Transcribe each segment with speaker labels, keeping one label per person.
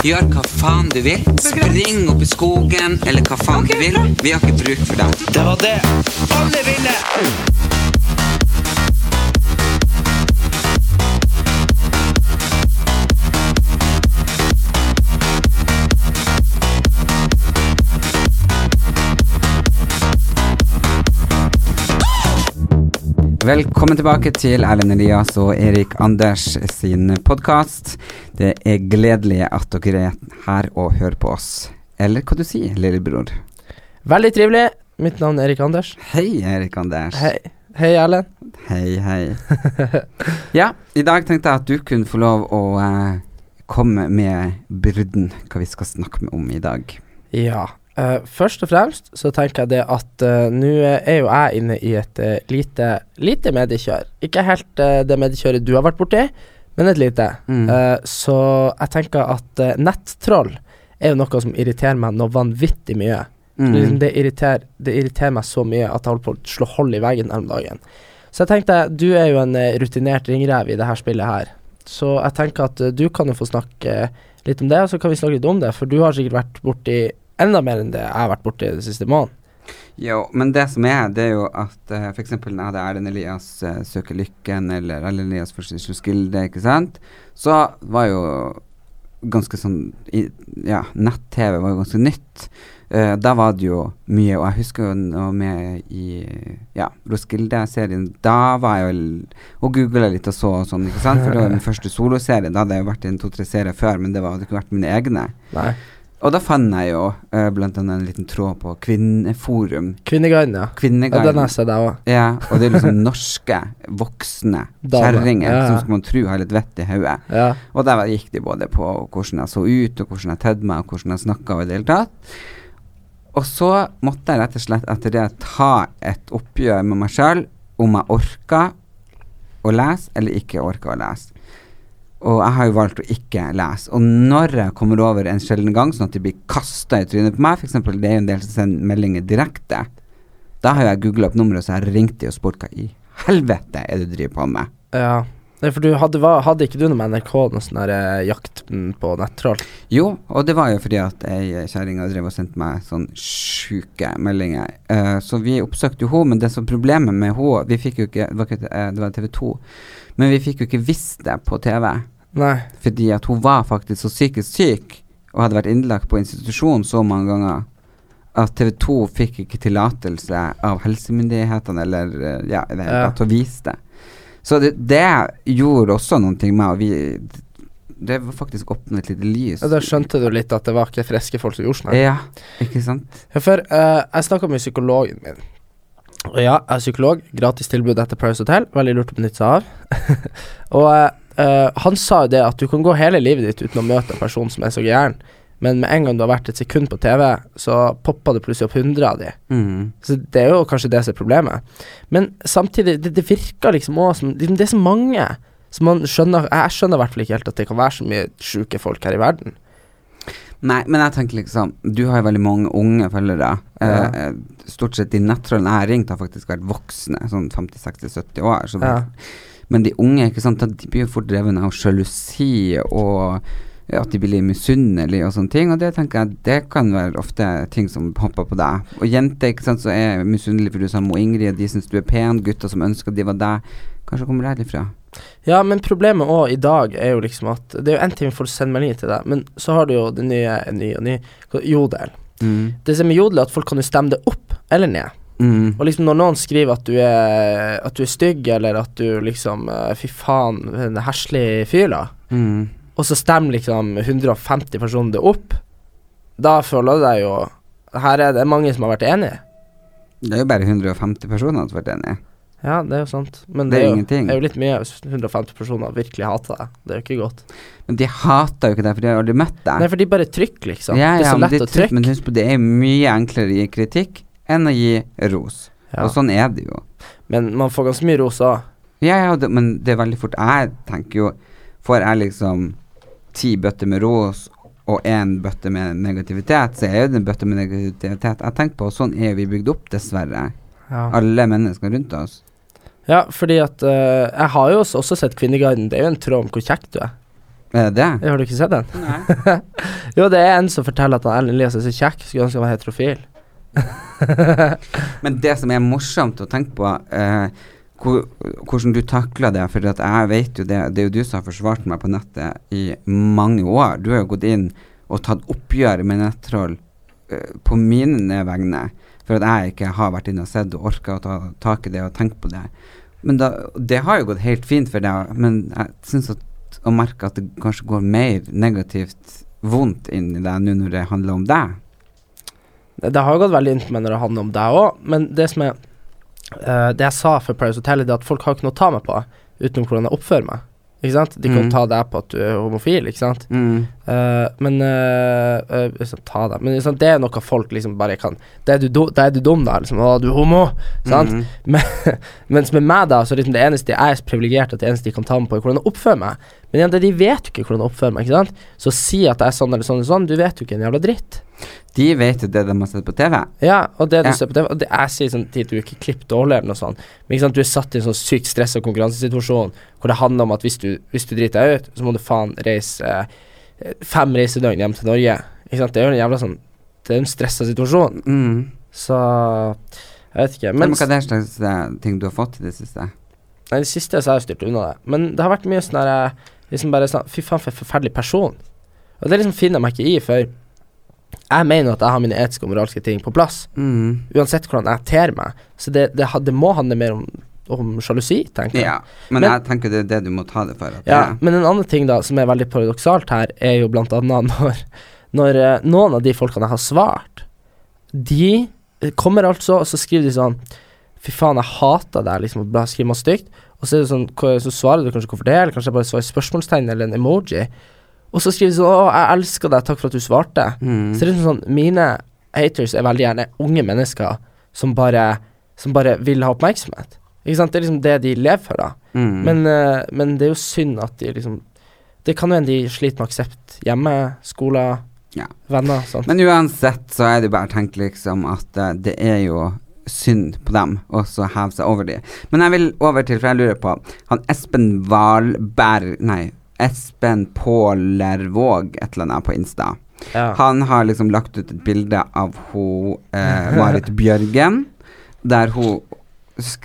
Speaker 1: Gjør hva faen du vil. Spring opp i skogen, eller hva faen du vil. Vi har ikke bruk for deg.
Speaker 2: Det var det alle ville!
Speaker 1: Velkommen tilbake til Erlend Elias og Erik Anders sin podkast. Det er gledelig at dere er her og hører på oss. Eller hva du sier, lillebror.
Speaker 3: Veldig trivelig. Mitt navn er Erik Anders.
Speaker 1: Hei, Erik Anders.
Speaker 3: Hei, hei Erlend.
Speaker 1: Hei, hei. ja, i dag tenkte jeg at du kunne få lov å eh, komme med byrden, hva vi skal snakke om i dag.
Speaker 3: Ja. eh, først og fremst så tenker jeg det at eh, nå er jo jeg inne i et eh, lite, lite mediekjør. Ikke helt eh, det mediekjøret du har vært borti, men et lite.
Speaker 1: Mm.
Speaker 3: Uh, så jeg tenker at uh, nettroll er jo noe som irriterer meg noe vanvittig mye.
Speaker 1: Mm.
Speaker 3: Liksom det, irriterer, det irriterer meg så mye at jeg holder på å slå hold i veggen her om dagen. Så jeg tenkte, du er jo en eh, rutinert ringrev i det her spillet her. Så jeg tenker at du kan jo få snakke litt om det, og så kan vi snakke litt om det. For du har sikkert vært borti enda mer enn det jeg har vært borti den siste måneden.
Speaker 1: Jo, men det som er, det er jo at uh, f.eks. når jeg hadde Erlend Elias uh, søker lykken, eller Erlend Elias først Skilde, ikke sant, så var jo ganske sånn i, Ja, nett-TV var jo ganske nytt. Uh, da var det jo mye, og jeg husker jo noe med i ja, Roskilde-serien Da var jeg jo og googla litt og så og sånn, ikke sant, for det var min første soloserie. Da hadde jeg jo vært i en to-tre serier før, men det var, hadde ikke vært mine egne.
Speaker 3: Nei.
Speaker 1: Og da fant jeg jo uh, blant annet en liten tråd på Kvinneforum.
Speaker 3: Kvinneguiden, ja. ja den har jeg òg.
Speaker 1: Ja, og det er liksom norske, voksne kjerringer
Speaker 3: ja, ja.
Speaker 1: som skal man tro har litt vett i hodet.
Speaker 3: Ja.
Speaker 1: Og der gikk de både på hvordan jeg så ut, og hvordan jeg tedde meg, og hvordan jeg snakka og i det hele tatt. Og så måtte jeg rett og slett etter det ta et oppgjør med meg sjøl om jeg orka å lese eller ikke orka å lese. Og jeg har jo valgt å ikke lese. Og når jeg kommer over en sjelden gang, sånn at de blir kasta i trynet på meg, f.eks. det er jo en del som sender meldinger direkte, da har jeg googla opp nummeret, så jeg har ringt de og spurt hva i helvete er det du driver på med.
Speaker 3: ja. Nei, for du hadde, hadde ikke du noe med NRK noe sånn der eh, jakten på nettroll?
Speaker 1: Jo, og det var jo fordi at ei kjerring drev og sendte meg sånn sjuke meldinger. Eh, så vi oppsøkte jo henne, men det som problemet med henne Vi fikk jo ikke Det var, eh, det var TV 2, men vi fikk jo ikke visst det på TV.
Speaker 3: Nei.
Speaker 1: Fordi at hun var faktisk så psykisk syk og hadde vært innlagt på institusjon så mange ganger at TV 2 fikk ikke tillatelse av helsemyndighetene eller eh, ja, det
Speaker 3: Ja.
Speaker 1: til å vise det. Så det, det gjorde også noen ting med og vi Det var faktisk åpnet et lite lys.
Speaker 3: Ja, Da skjønte du litt at det var ikke friske folk som gjorde sånn.
Speaker 1: Ja, ikke sant?
Speaker 3: Ja, for uh, jeg snakka med psykologen min. Og ja, jeg er psykolog. Gratis tilbud etter Paris Hotel. Veldig lurt å benytte seg av. og eh, han sa jo det at du kan gå hele livet ditt uten å møte en person som er så gæren, men med en gang du har vært et sekund på TV, så popper det plutselig opp 100 av de.
Speaker 1: Mm.
Speaker 3: Så det er jo kanskje det som er problemet. Men samtidig, det, det virker liksom òg som liksom, Det er så mange. Så man skjønner Jeg skjønner i hvert fall ikke helt at det kan være så mye sjuke folk her i verden.
Speaker 1: Nei, men jeg tenker liksom Du har jo veldig mange unge følgere.
Speaker 3: Ja.
Speaker 1: Eh, stort sett de nettrollene jeg har ringt, har faktisk vært voksne, sånn 50-60-70 år. Så
Speaker 3: Ja.
Speaker 1: Men de unge, ikke sant, de blir jo fort drevet av sjalusi og at de blir misunnelige og sånne ting. Og det tenker jeg det kan være ofte ting som hopper på deg. Og jenter ikke sant, så er misunnelige for du sa Mo Ingrid, de syns du er pen. Gutter som ønsker de var deg. Kanskje kommer det herifra.
Speaker 3: Ja, men problemet òg i dag er jo liksom at Det er jo én ting folk sender meldinger til deg, men så har du jo det nye, ny og nye Jodel.
Speaker 1: Mm.
Speaker 3: Det som er Jodel, er at folk kan jo stemme det opp eller ned.
Speaker 1: Mm.
Speaker 3: Og liksom når noen skriver at du er At du er stygg, eller at du liksom eh, Fy faen, en heslig fyr, da.
Speaker 1: Mm.
Speaker 3: Og så stemmer liksom 150 personer det opp. Da føler du deg jo Her er det mange som har vært enige.
Speaker 1: Det er jo bare 150 personer som har vært enige.
Speaker 3: Ja, det er jo sant. Men
Speaker 1: Det
Speaker 3: det,
Speaker 1: er
Speaker 3: jo, er jo litt mye hvis 150 personer virkelig hater deg. Det er jo ikke godt.
Speaker 1: Men de hater jo ikke deg, for de har aldri møtt deg.
Speaker 3: Nei, for de bare trykker, liksom.
Speaker 1: ja,
Speaker 3: det er så lett å
Speaker 1: trykke. Men husk på, det er mye enklere å gi kritikk enn å gi ros.
Speaker 3: Ja.
Speaker 1: Og sånn er det jo.
Speaker 3: Men man får ganske mye ros òg.
Speaker 1: Ja, ja, det, men det er veldig fort. Jeg tenker jo Får jeg liksom ti bøtter med ros og én bøtte med negativitet, så er jo det en bøtte med negativitet. Jeg tenker på, Sånn er vi bygd opp, dessverre.
Speaker 3: Ja.
Speaker 1: Alle mennesker rundt oss.
Speaker 3: ja, fordi at uh, Jeg har jo også, sett Kvinneguiden. Det er jo en tråd om hvor kjekk du er.
Speaker 1: Er det det?
Speaker 3: Har du ikke sett den? jo, det er en som forteller at Erlend Elias er så kjekk, skulle ønske han var heterofil.
Speaker 1: Men det som er morsomt å tenke på, hvor, hvordan du takler det For jeg vet jo det Det er jo du som har forsvart meg på nettet i mange år. Du har jo gått inn og tatt oppgjør med nettroll uh, på mine vegne. For at jeg ikke har vært inne og sett og orka å ta tak i det og tenke på det. Men da, det har jo gått helt fint for deg, men jeg syns å merke at det kanskje går mer negativt vondt inn i deg nå når det handler om deg.
Speaker 3: Det, har gått veldig inn på meg når det handler om deg òg, men det som er eh, Det jeg sa for Paris Hotel, er at folk har ikke noe å ta meg på utenom hvordan jeg oppfører meg. Ikke sant? De kan
Speaker 1: Mm.
Speaker 3: ta deg på at du er homofil, ikke sant.
Speaker 1: Mm.
Speaker 3: Uh, men uh, liksom, Ta deg Men liksom, det er noe folk liksom bare kan Da er du, er du dum, da. Liksom, 'Å, du er homo'. Sant?
Speaker 1: Mm.
Speaker 3: Men, mens med meg, da, så liksom det eneste jeg er privilegert at det eneste de kan ta meg på, er hvordan jeg oppfører meg. Men igjen, de vet jo ikke hvordan jeg oppfører meg. Ikke sant? Så si at jeg er sånn eller sånn eller sånn, du vet jo ikke en jævla dritt.
Speaker 1: De vet jo det de har sett på TV.
Speaker 3: Ja, og det du
Speaker 1: Ja.
Speaker 3: ser på TV det jeg sier sånn tid du er ikke klipp dårlig eller noe sånt, men sant, du er satt i en sånn sykt stressa konkurransesituasjon hvor det handler om at hvis du, hvis du driter deg ut, så må du faen reise eh, fem reisedøgn hjem til Norge. Ikke sant, det er jo en jævla sånn Det er en stressa situasjon.
Speaker 1: Mm.
Speaker 3: Så jeg vet ikke.
Speaker 1: Men
Speaker 3: Men
Speaker 1: hva er det slags eh, ting du har fått i det siste?
Speaker 3: Nei, det siste så har jeg styrt unna det. Men det har vært mye sånn der Liksom bare sånn Fy faen, for en forferdelig person. Og det liksom finner jeg meg ikke i, for jeg mener at jeg har mine etiske og moralske ting på plass.
Speaker 1: Mm.
Speaker 3: Uansett hvordan jeg ter meg. Så det, det, det må handle mer om, om sjalusi, tenker jeg.
Speaker 1: Ja, men,
Speaker 3: Men-
Speaker 1: jeg tenker det er det du må ta det for.
Speaker 3: Ja,
Speaker 1: det,
Speaker 3: men en annen ting da som er veldig paradoksalt her, er jo blant annet når, når eh, noen av de folkene jeg har svart, de kommer altså, og så skriver de sånn Fy faen, jeg hater deg, liksom, og skriver masse stygt. Og så det sånn, så svarer du kanskje hvorfor det, eller kanskje bare svarer spørsmålstegn eller en emoji. Og så skriver de sånn Å, jeg elsker deg, takk for at du svarte.
Speaker 1: mm.
Speaker 3: Så det er liksom sånn Mine haters er veldig gjerne unge mennesker som bare Som bare vil ha oppmerksomhet. Ikke sant? Det er liksom det de lever for, da.
Speaker 1: Mm.
Speaker 3: Men, eh, men det er jo synd at de liksom Det kan jo hende de sliter med aksept hjemme, skoler,
Speaker 1: Ja.
Speaker 3: venner. sånt.
Speaker 1: Men uansett så er det jo bare tenkt liksom at eh, det er jo synd på dem, og så heve seg over de. Men jeg vil over til, for jeg lurer på Han Espen Valberg Nei, Espen Pålervåg, et eller annet på Insta.
Speaker 3: ja.
Speaker 1: Han har liksom lagt ut et bilde av hun eh, Marit Bjørgen, der hun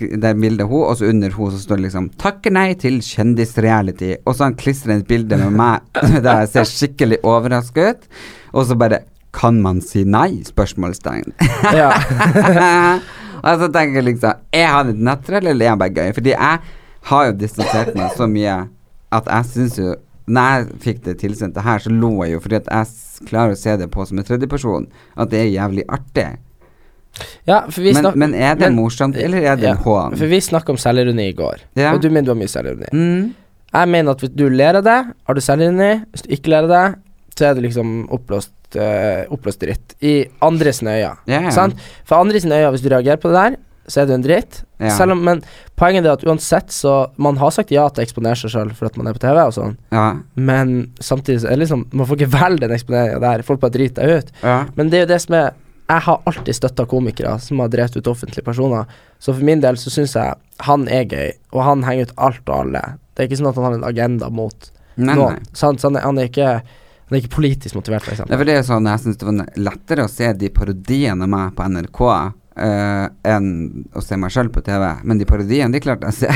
Speaker 1: Det der bildet hun, og så under hun så står det liksom 'Takker nei til kjendisreality', og så han klistret et bilde med meg der jeg ser skikkelig overrasket ut, og så bare 'Kan man si nei?' spørsmålstegn.
Speaker 3: ja.
Speaker 1: og så tenker jeg liksom Er han et nettroll, eller er han bare gøy? Fordi jeg har jo distansert meg så mye at jeg syns jo når jeg fikk det tilsendt det her, så lo jeg jo fordi at jeg klarer å se det på som en tredjeperson. At det er jævlig artig.
Speaker 3: ja,
Speaker 1: Men, men er det
Speaker 3: men-
Speaker 1: morsomt, eller er det
Speaker 3: ja,
Speaker 1: en hån?
Speaker 3: For vi snakka om selvironi i går,
Speaker 1: Ja.
Speaker 3: og du mener du har mye selvironi.
Speaker 1: Mm.
Speaker 3: Jeg mener at hvis du ler av det, har du selvironi. Hvis du ikke ler av det, så er det liksom oppblåst, uh, dritt. I andres øyne. Sant? For andres øyne, hvis du reagerer på det der, så er du en dritt.
Speaker 1: Ja.
Speaker 3: Selv om, men poenget er at uansett så Man har sagt ja til å eksponere seg sjøl for at man er på TV og sånn,
Speaker 1: Ja.
Speaker 3: men samtidig så er det liksom Man får ikke velge den eksponeringa der. Folk bare driter deg ut.
Speaker 1: ja.
Speaker 3: Men det er jo det som er Jeg har alltid støtta komikere som har drevet ut offentlige personer. Så for min del så syns jeg han er gøy, og han henger ut alt og alle. Det er ikke sånn at han har en agenda mot
Speaker 1: Nei,
Speaker 3: noen.
Speaker 1: nei.
Speaker 3: Sant? Så han, er, han, er ikke, han er ikke politisk motivert, for
Speaker 1: Det er for det sånn Jeg syns det var lettere å se de parodiene av meg på NRK eh, enn å se meg sjøl på TV. Men de parodiene, de klarte jeg å se.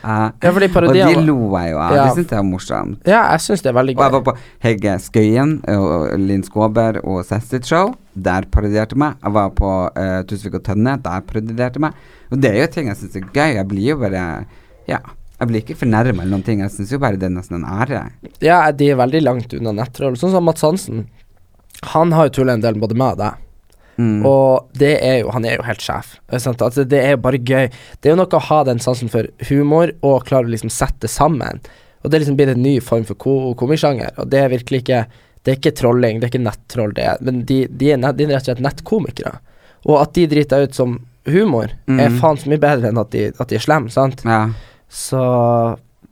Speaker 3: Ja, fordi
Speaker 1: Og
Speaker 3: parodiene
Speaker 1: de lo jeg jo av.
Speaker 3: Ja.
Speaker 1: Det syntes jeg var morsomt.
Speaker 3: Ja, jeg syns det er veldig gøy.
Speaker 1: Og jeg var på Hegge Skøyen og Linn Skåber og Sess show. Der parodierte meg. Jeg var på uh, Tusvik og Tønne. Der parodierte meg. Og det er jo ting jeg syns er gøy. Jeg blir jo bare Ja. Jeg blir ikke fornærma eller noen ting. Jeg syns jo bare det er nesten en ære.
Speaker 3: Ja, de er veldig langt unna nettroll. Sånn som Mats Hansen. Han har jo tulla en del med både meg og deg.
Speaker 1: Mm.
Speaker 3: Og det er jo Han er jo helt sjef. sant? Altså, det er jo bare gøy. Det er jo noe å ha den sansen for humor og klare å liksom sette det sammen. Og det er liksom blitt en ny form for ko komisjanger, og det er virkelig ikke Det er ikke trolling, det er ikke nettroll, det er Men de, de, er, net, de er rett og slett nettkomikere. Og at de driter ut som humor, er
Speaker 1: Mm.
Speaker 3: faen så mye bedre enn at de, at de er slemme, sant?
Speaker 1: Ja.
Speaker 3: Så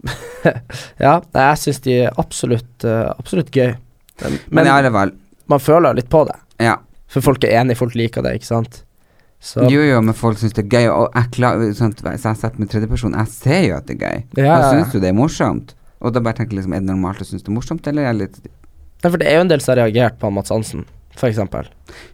Speaker 3: Ja, jeg syns de er absolutt uh, Absolutt gøy. Men,
Speaker 1: Men i alle fall,
Speaker 3: man føler litt på det.
Speaker 1: ja.
Speaker 3: For folk er enige, folk liker det, ikke sant? Så
Speaker 1: Jo, jo, men folk syns det er gøy, og jeg klar, sånn, jeg setter med tredjeperson, jeg ser jo at det er gøy.
Speaker 3: Ja,
Speaker 1: jeg syns jo det er morsomt. Og da bare tenker jeg liksom, er det normalt å synes det er morsomt, eller er det litt
Speaker 3: Nei, for det er jo en del som har reagert på Mats Hansen, for eksempel.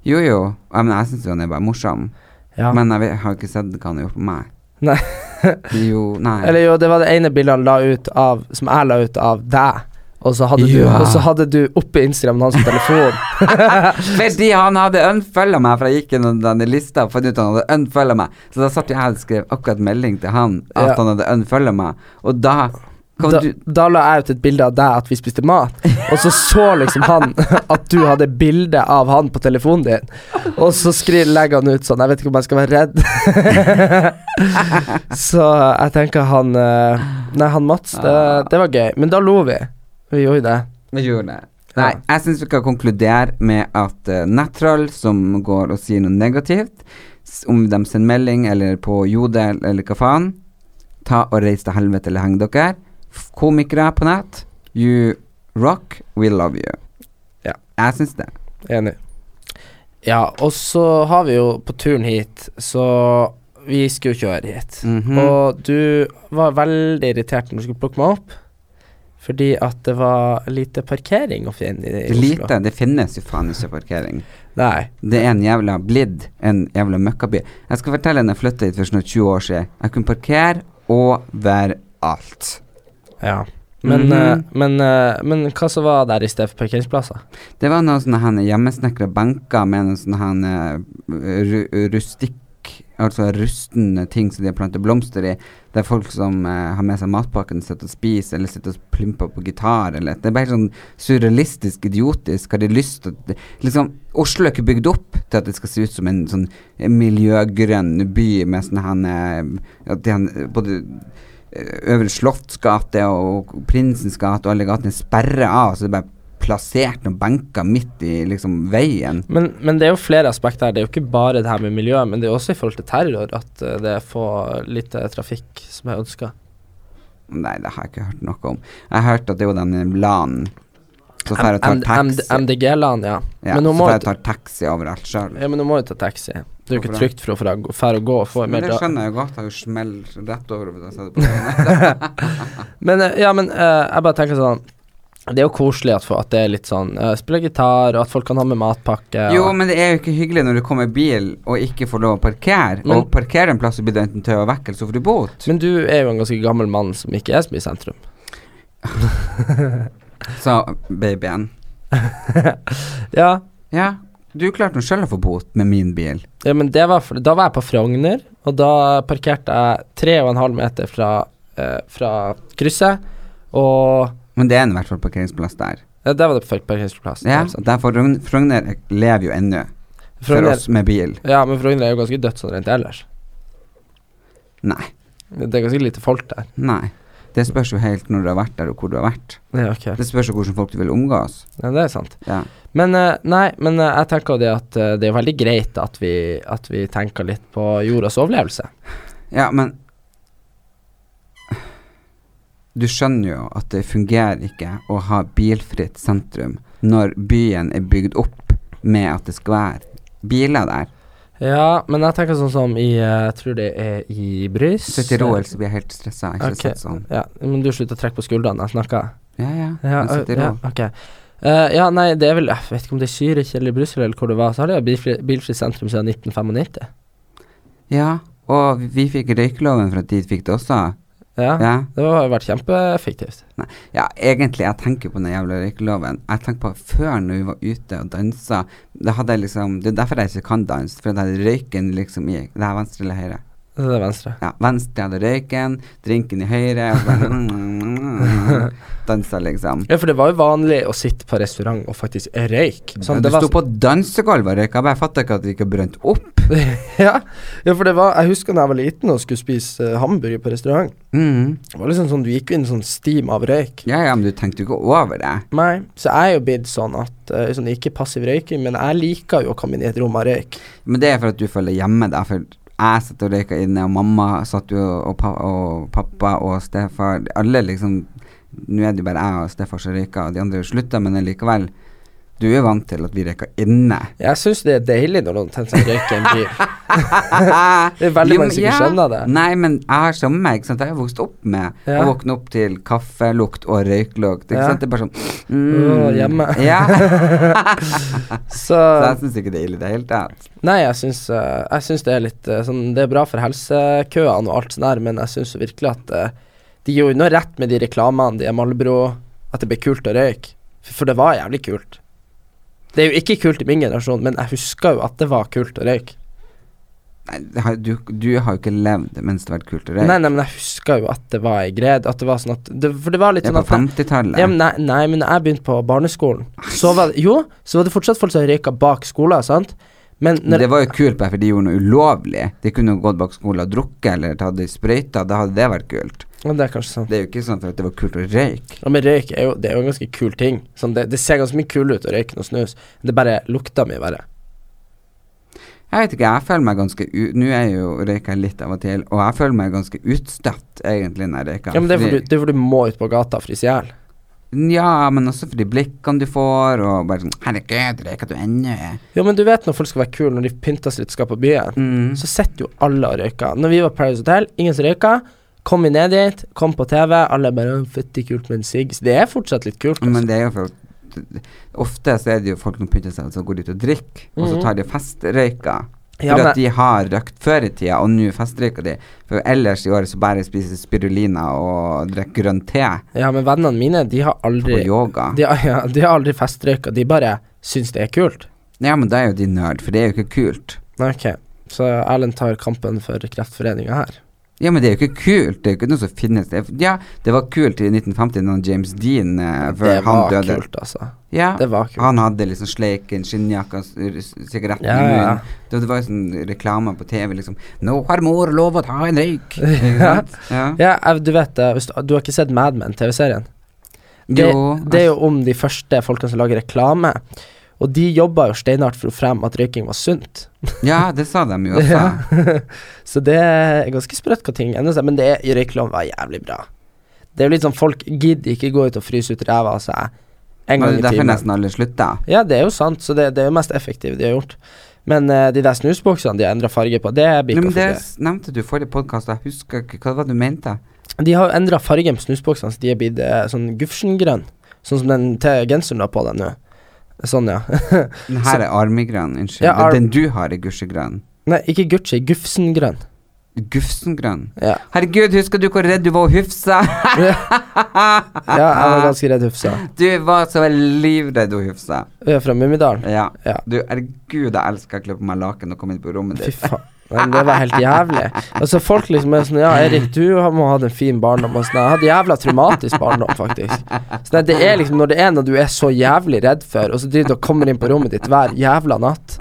Speaker 1: Jo, jo, ja, men jeg syns jo han er bare morsom.
Speaker 3: Ja.
Speaker 1: Men jeg, vet, jeg har ikke sett hva han har gjort på meg.
Speaker 3: Nei.
Speaker 1: jo, nei.
Speaker 3: Eller jo, det var det ene bildet han la ut av Som jeg la ut av deg. Og så hadde, du,
Speaker 1: Ja.
Speaker 3: hadde du oppe Instagramen hans på telefon.
Speaker 1: Fordi han hadde unfølga meg, for jeg gikk gjennom denne lista og fant ut han hadde unfølga meg. Så da satt jeg her og skrev akkurat melding til han at
Speaker 3: Ja.
Speaker 1: han hadde unfølga meg, og da
Speaker 3: Da,
Speaker 1: du
Speaker 3: da la jeg ut et bilde av deg at vi spiste mat, og så så liksom han at du hadde bilde av han på telefonen din. Og så skriver, legger han ut sånn Jeg vet ikke om jeg skal være redd. så jeg tenker han eh, Nei, han Mats, det, det var gøy. Men da lo vi. Vi gjorde det.
Speaker 1: Vi gjorde det. Nei, jeg syns vi skal konkludere med at uh, nettroll som går og sier noe negativt, om de sender melding eller på Jodel eller hva faen, ta og reis til helvete eller heng dere. Komikere på nett, you rock, we love you.
Speaker 3: Ja.
Speaker 1: Jeg syns det.
Speaker 3: Enig. Ja, og så har vi jo på turen hit, så vi skulle kjøre hit.
Speaker 1: Mhm.
Speaker 3: Og du var veldig irritert når du skulle plukke meg opp. Fordi at det var lite parkering å finne i, Oslo.
Speaker 1: lite, det finnes jo faen ikke parkering.
Speaker 3: Nei.
Speaker 1: Det er en jævla blidd en jævla møkkaby. Jeg skal fortelle når jeg flytta hit for snart 20 år siden. Jeg kunne parkere overalt.
Speaker 3: Ja. Men,
Speaker 1: Mhm.
Speaker 3: uh, men, uh, men hva så var der i stedet for parkeringsplasser?
Speaker 1: Det var noen sånne han hjemmesnekra benker med noen sånne han eh, rustikk Altså rustne ting som de har plantet blomster i. Det er folk som eh, har med seg matpakken, sitter og spiser, eller sitter og plymper på gitar, eller Det er bare sånn surrealistisk, idiotisk. Har de lyst til at Liksom, Oslo er ikke bygd opp til at det skal se ut som en sånn miljøgrønn by med sånn han eh, at han, Både eh, Øvre Slottsgate og Prinsens gate og alle gatene er sperra av, så det er bare plassert noen benker midt i liksom veien.
Speaker 3: Men, men det er jo flere aspekter her. Det er jo ikke bare det her med miljøet, men det er også i forhold til terror at eh, det er få lite trafikk som jeg ønsker.
Speaker 1: Nei, det har jeg ikke hørt noe om. Jeg har hørt at det er jo den LAN Så får jeg ta taxi.
Speaker 3: MDG-land, ja.
Speaker 1: Ja,
Speaker 3: men
Speaker 1: så
Speaker 3: må
Speaker 1: får
Speaker 3: jeg
Speaker 1: ta taxi overalt sjøl.
Speaker 3: Ja, men nå må jo ta taxi. Det er jo ikke trygt for å få deg- fære å gå og få
Speaker 1: Men det skjønner jeg godt. Jeg har jo smell rett over hvis jeg setter på.
Speaker 3: Men eh, ja, men uh, jeg bare tenker sånn Det er jo koselig at, at det er litt sånn uh, Spille gitar, og at folk kan ha med matpakke.
Speaker 1: Jo,
Speaker 3: og,
Speaker 1: men det er jo ikke hyggelig når du kommer i bil og ikke får lov å parkere.
Speaker 3: Men-
Speaker 1: og parkere en plass, så blir du enten tøv og vekk, eller så får du bot.
Speaker 3: men du er jo en ganske gammel mann som ikke er så mye i sentrum.
Speaker 1: Sa babyen.
Speaker 3: Ja,
Speaker 1: Ja, du klarte nå sjøl å få bot med min bil.
Speaker 3: ja men det var for, da var jeg på Frogner, og da parkerte jeg tre og en halv meter fra, eh, fra krysset, og
Speaker 1: Men det er i hvert fall parkeringsplass der.
Speaker 3: ja, Der var det park- parkeringsplass.
Speaker 1: Ja,
Speaker 3: sant?
Speaker 1: derfor Frogn- Frogner lever jo ennå. For oss med bil.
Speaker 3: ja, men Frogner er jo ganske dødt sånn rent ellers.
Speaker 1: Nei.
Speaker 3: Det er ganske lite folk der.
Speaker 1: Nei. Det spørs jo helt når du har vært der, og hvor du har vært.
Speaker 3: Ja, okay.
Speaker 1: Det spørs jo hvordan folk du vil omgås.
Speaker 3: Ja, det er sant.
Speaker 1: Ja.
Speaker 3: Men eh, nei, men eh, jeg tenker det at eh, det er veldig greit at vi, at vi tenker litt på jordas overlevelse.
Speaker 1: ja, men Du skjønner jo at det fungerer ikke å ha bilfritt sentrum når byen er bygd opp med at det skal være biler der.
Speaker 3: Ja, men jeg tenker sånn som i eh, Jeg tror det er i Brys.
Speaker 1: Sett i Roel, så blir jeg helt stressa. Ikke
Speaker 3: Ok.
Speaker 1: sett sånn.
Speaker 3: Ja, men du slutter å trekke på skuldrene når jeg snakker?
Speaker 1: Ja, ja.
Speaker 3: Ja,
Speaker 1: i
Speaker 3: ja,
Speaker 1: ro.
Speaker 3: ok. Eh, ja, nei, det er vel Jeg vet ikke om det er Zürich eller Brussel eller hvor det var, så har de jo bilfri, bilfri sentrum siden 1995.
Speaker 1: Ja, og vi fikk røykeloven for at de fikk det også.
Speaker 3: Ja,
Speaker 1: Ja.
Speaker 3: det har vært kjempeeffektivt.
Speaker 1: Ja, egentlig, jeg tenker på den jævla røykeloven. Jeg tenker på før når vi var ute og dansa. Det hadde jeg liksom Det er derfor jeg ikke kan danse, for jeg hadde røyken liksom i Det er venstre eller høyre.
Speaker 3: Det er venstre.
Speaker 1: Ja, venstre hadde røyken, drinken i høyre, og så bare Dansa, liksom.
Speaker 3: Ja, for det var jo vanlig å sitte på restaurant og faktisk røyke. Sånn,
Speaker 1: du
Speaker 3: det
Speaker 1: sto på dansegulvet og røyka, jeg fatta ikke at det ikke brant opp.
Speaker 3: ja, ja, for det var Jeg husker da jeg var liten og skulle spise uh, hamburger på restaurant.
Speaker 1: Mm.
Speaker 3: Det var liksom sånn Du gikk jo inn i sånn stim av røyk.
Speaker 1: Ja, ja, men du tenkte jo ikke over det.
Speaker 3: Nei, så jeg er jo blitt sånn at uh, sånn, Ikke passiv røyking, men jeg liker jo å komme inn i et rom av røyk.
Speaker 1: Men det er for at du føler hjemme, da. For jeg satt og røyka inne, og mamma satt jo, og, pa og pappa og stefar Alle liksom Nå er det jo bare jeg og stefar som røyker, og de andre slutta, men likevel. Du er vant til at vi røyker inne.
Speaker 3: Jeg syns det er deilig når noen tenner seg røyk i en bil. Det er veldig
Speaker 1: Jo,
Speaker 3: mange som ikke
Speaker 1: ja.
Speaker 3: skjønner det.
Speaker 1: Nei, men jeg har samme meg. sant? Jeg har vokst opp med
Speaker 3: Ja.
Speaker 1: å våkne opp til kaffelukt og røyklukt. Ikke
Speaker 3: Ja.
Speaker 1: sant? Det er bare sånn mm,
Speaker 3: uh, hjemme.
Speaker 1: Ja.
Speaker 3: Så
Speaker 1: Så jeg syns ikke det er ille i det hele tatt.
Speaker 3: Nei, jeg syns, eh, jeg syns det er litt eh, sånn Det er bra for helsekøene og alt sånt der, men jeg syns virkelig at eh, de gjorde noe rett med de reklamene, de er Malbro, at det ble kult å røyke. For, for det var jævlig kult. Det er jo ikke kult i min generasjon, men jeg husker jo at det var kult å røyke.
Speaker 1: Nei, har, du, du har jo ikke levd mens det har vært kult å røyke.
Speaker 3: Nei, nei, men jeg husker jo at det var ei greie. At det var sånn at det, For det var litt
Speaker 1: Det
Speaker 3: sånn
Speaker 1: at på
Speaker 3: at
Speaker 1: 50-tallet.
Speaker 3: ja, nei, nei, men da jeg begynte på barneskolen, så var det Jo, så var det fortsatt folk som røyka bak skolen, sant? Men
Speaker 1: Men
Speaker 3: når,
Speaker 1: det var jo kult bare for de gjorde noe ulovlig. De kunne jo gått bak skolen og drukket eller tatt i sprøyte. Da hadde det vært kult.
Speaker 3: Ja, det er kanskje sant.
Speaker 1: Det er jo ikke sånn at det var kult å røyke.
Speaker 3: Ja, men røyk er jo, det er jo en ganske kul ting. Sånn, det, det ser ganske mye kul ut å røyke noe snus. Det bare lukter mye verre.
Speaker 1: Jeg vet ikke, jeg føler meg ganske u... Nå er jeg jo røyka litt av og til, og jeg føler meg ganske utstøtt egentlig når jeg røyker.
Speaker 3: Ja, men det er
Speaker 1: Fordi-
Speaker 3: du, det er fordi du må ut på gata og fryse i hjel.
Speaker 1: Ja, men også for de blikkene du får, og bare sånn Herregud, røyker du ennå?
Speaker 3: Ja, men du vet når folk skal være kule, når de pynter seg litt skal på byen,
Speaker 1: Mm.
Speaker 3: så sitter jo alle og røyker. Når vi var på Paradise Hotel, ingen som røyka. Kom vi ned dit, kom på TV, alle bare 'Fytti kult med en sigg'. Så det er fortsatt litt kult.
Speaker 1: Men
Speaker 3: Altså.
Speaker 1: det er jo for at Ofte så er det jo folk som pynter seg, og så går de ut og drikker, og så
Speaker 3: Mhm.
Speaker 1: tar de festrøyker.
Speaker 3: Ja, for
Speaker 1: at de har røkt før i tida, og nå festrøyker de. For ellers i året så bare spiser spirulina og drikker grønn te
Speaker 3: Ja, men vennene mine, de har aldri
Speaker 1: på yoga.
Speaker 3: De, ja, de har aldri festrøyka, de bare syns det er kult.
Speaker 1: Ja, men da er jo de nerd, for det er jo ikke kult.
Speaker 3: Ok, så Erlend tar kampen for Kreftforeninga her.
Speaker 1: Ja, men det er jo ikke kult. Det er jo ikke noe som finnes. Det ja, det var kult i 1950 da James Dean eh, før
Speaker 3: Det var kult, altså.
Speaker 1: Ja,
Speaker 3: Det var kult.
Speaker 1: han hadde liksom sleiken, skinnjakka, sigaretten
Speaker 3: Ja,
Speaker 1: i
Speaker 3: ja, ja.
Speaker 1: Det, det var jo sånn reklame på TV liksom 'Nå har mor lov å ta en røyk'. Ja.
Speaker 3: Ja, du vet du, har ikke sett Mad Men, TV-serien? Det, det er jo om de første folkene som lager reklame. Og de jobba jo steinhardt for å fremme at røyking var sunt.
Speaker 1: Ja, det sa de jo også.
Speaker 3: Ja. Så det er ganske sprøtt hva ting endrer seg, men det er- røykelov var jævlig bra. Det er jo litt sånn folk gidder ikke gå ut og fryse ut ræva av seg en gang
Speaker 1: det
Speaker 3: i
Speaker 1: er derfor nesten alle slutta.
Speaker 3: Ja, det er jo sant, så det, det er jo mest effektive de har gjort. Men uh, de der snusboksene de har endra farge på, det blir ikke
Speaker 1: det nevnte du forrige podkast, jeg husker ikke hva var du mente.
Speaker 3: De har endra fargen på snusboksene, så de er blitt uh, sånn gufsengrønn. Sånn som den genseren du har på deg nå. Sånn, ja.
Speaker 1: Den her er armigrønn, unnskyld.
Speaker 3: Ja, ar-
Speaker 1: Den du har er gusjegrønn.
Speaker 3: Nei, ikke Gucci, gufsengrønn.
Speaker 1: Gufsengrønn.
Speaker 3: Ja.
Speaker 1: Herregud, husker du hvor redd du var å hufse?
Speaker 3: ja, jeg var ganske redd Hufsa.
Speaker 1: Du var så livredd.
Speaker 3: Jeg er fra Mummidalen.
Speaker 1: Ja.
Speaker 3: Ja.
Speaker 1: Du, herregud, jeg elsker å kle på meg laken og komme inn på rommet
Speaker 3: Fy faen. Men det var helt jævlig. Altså Folk liksom er sånn Ja, Erik, du må ha hatt en fin barndom. Og sånn, jeg hadde jævla traumatisk barndom, faktisk. Så det, er liksom Når det er noe du er så jævlig redd for, og så driver du og kommer inn på rommet ditt hver jævla natt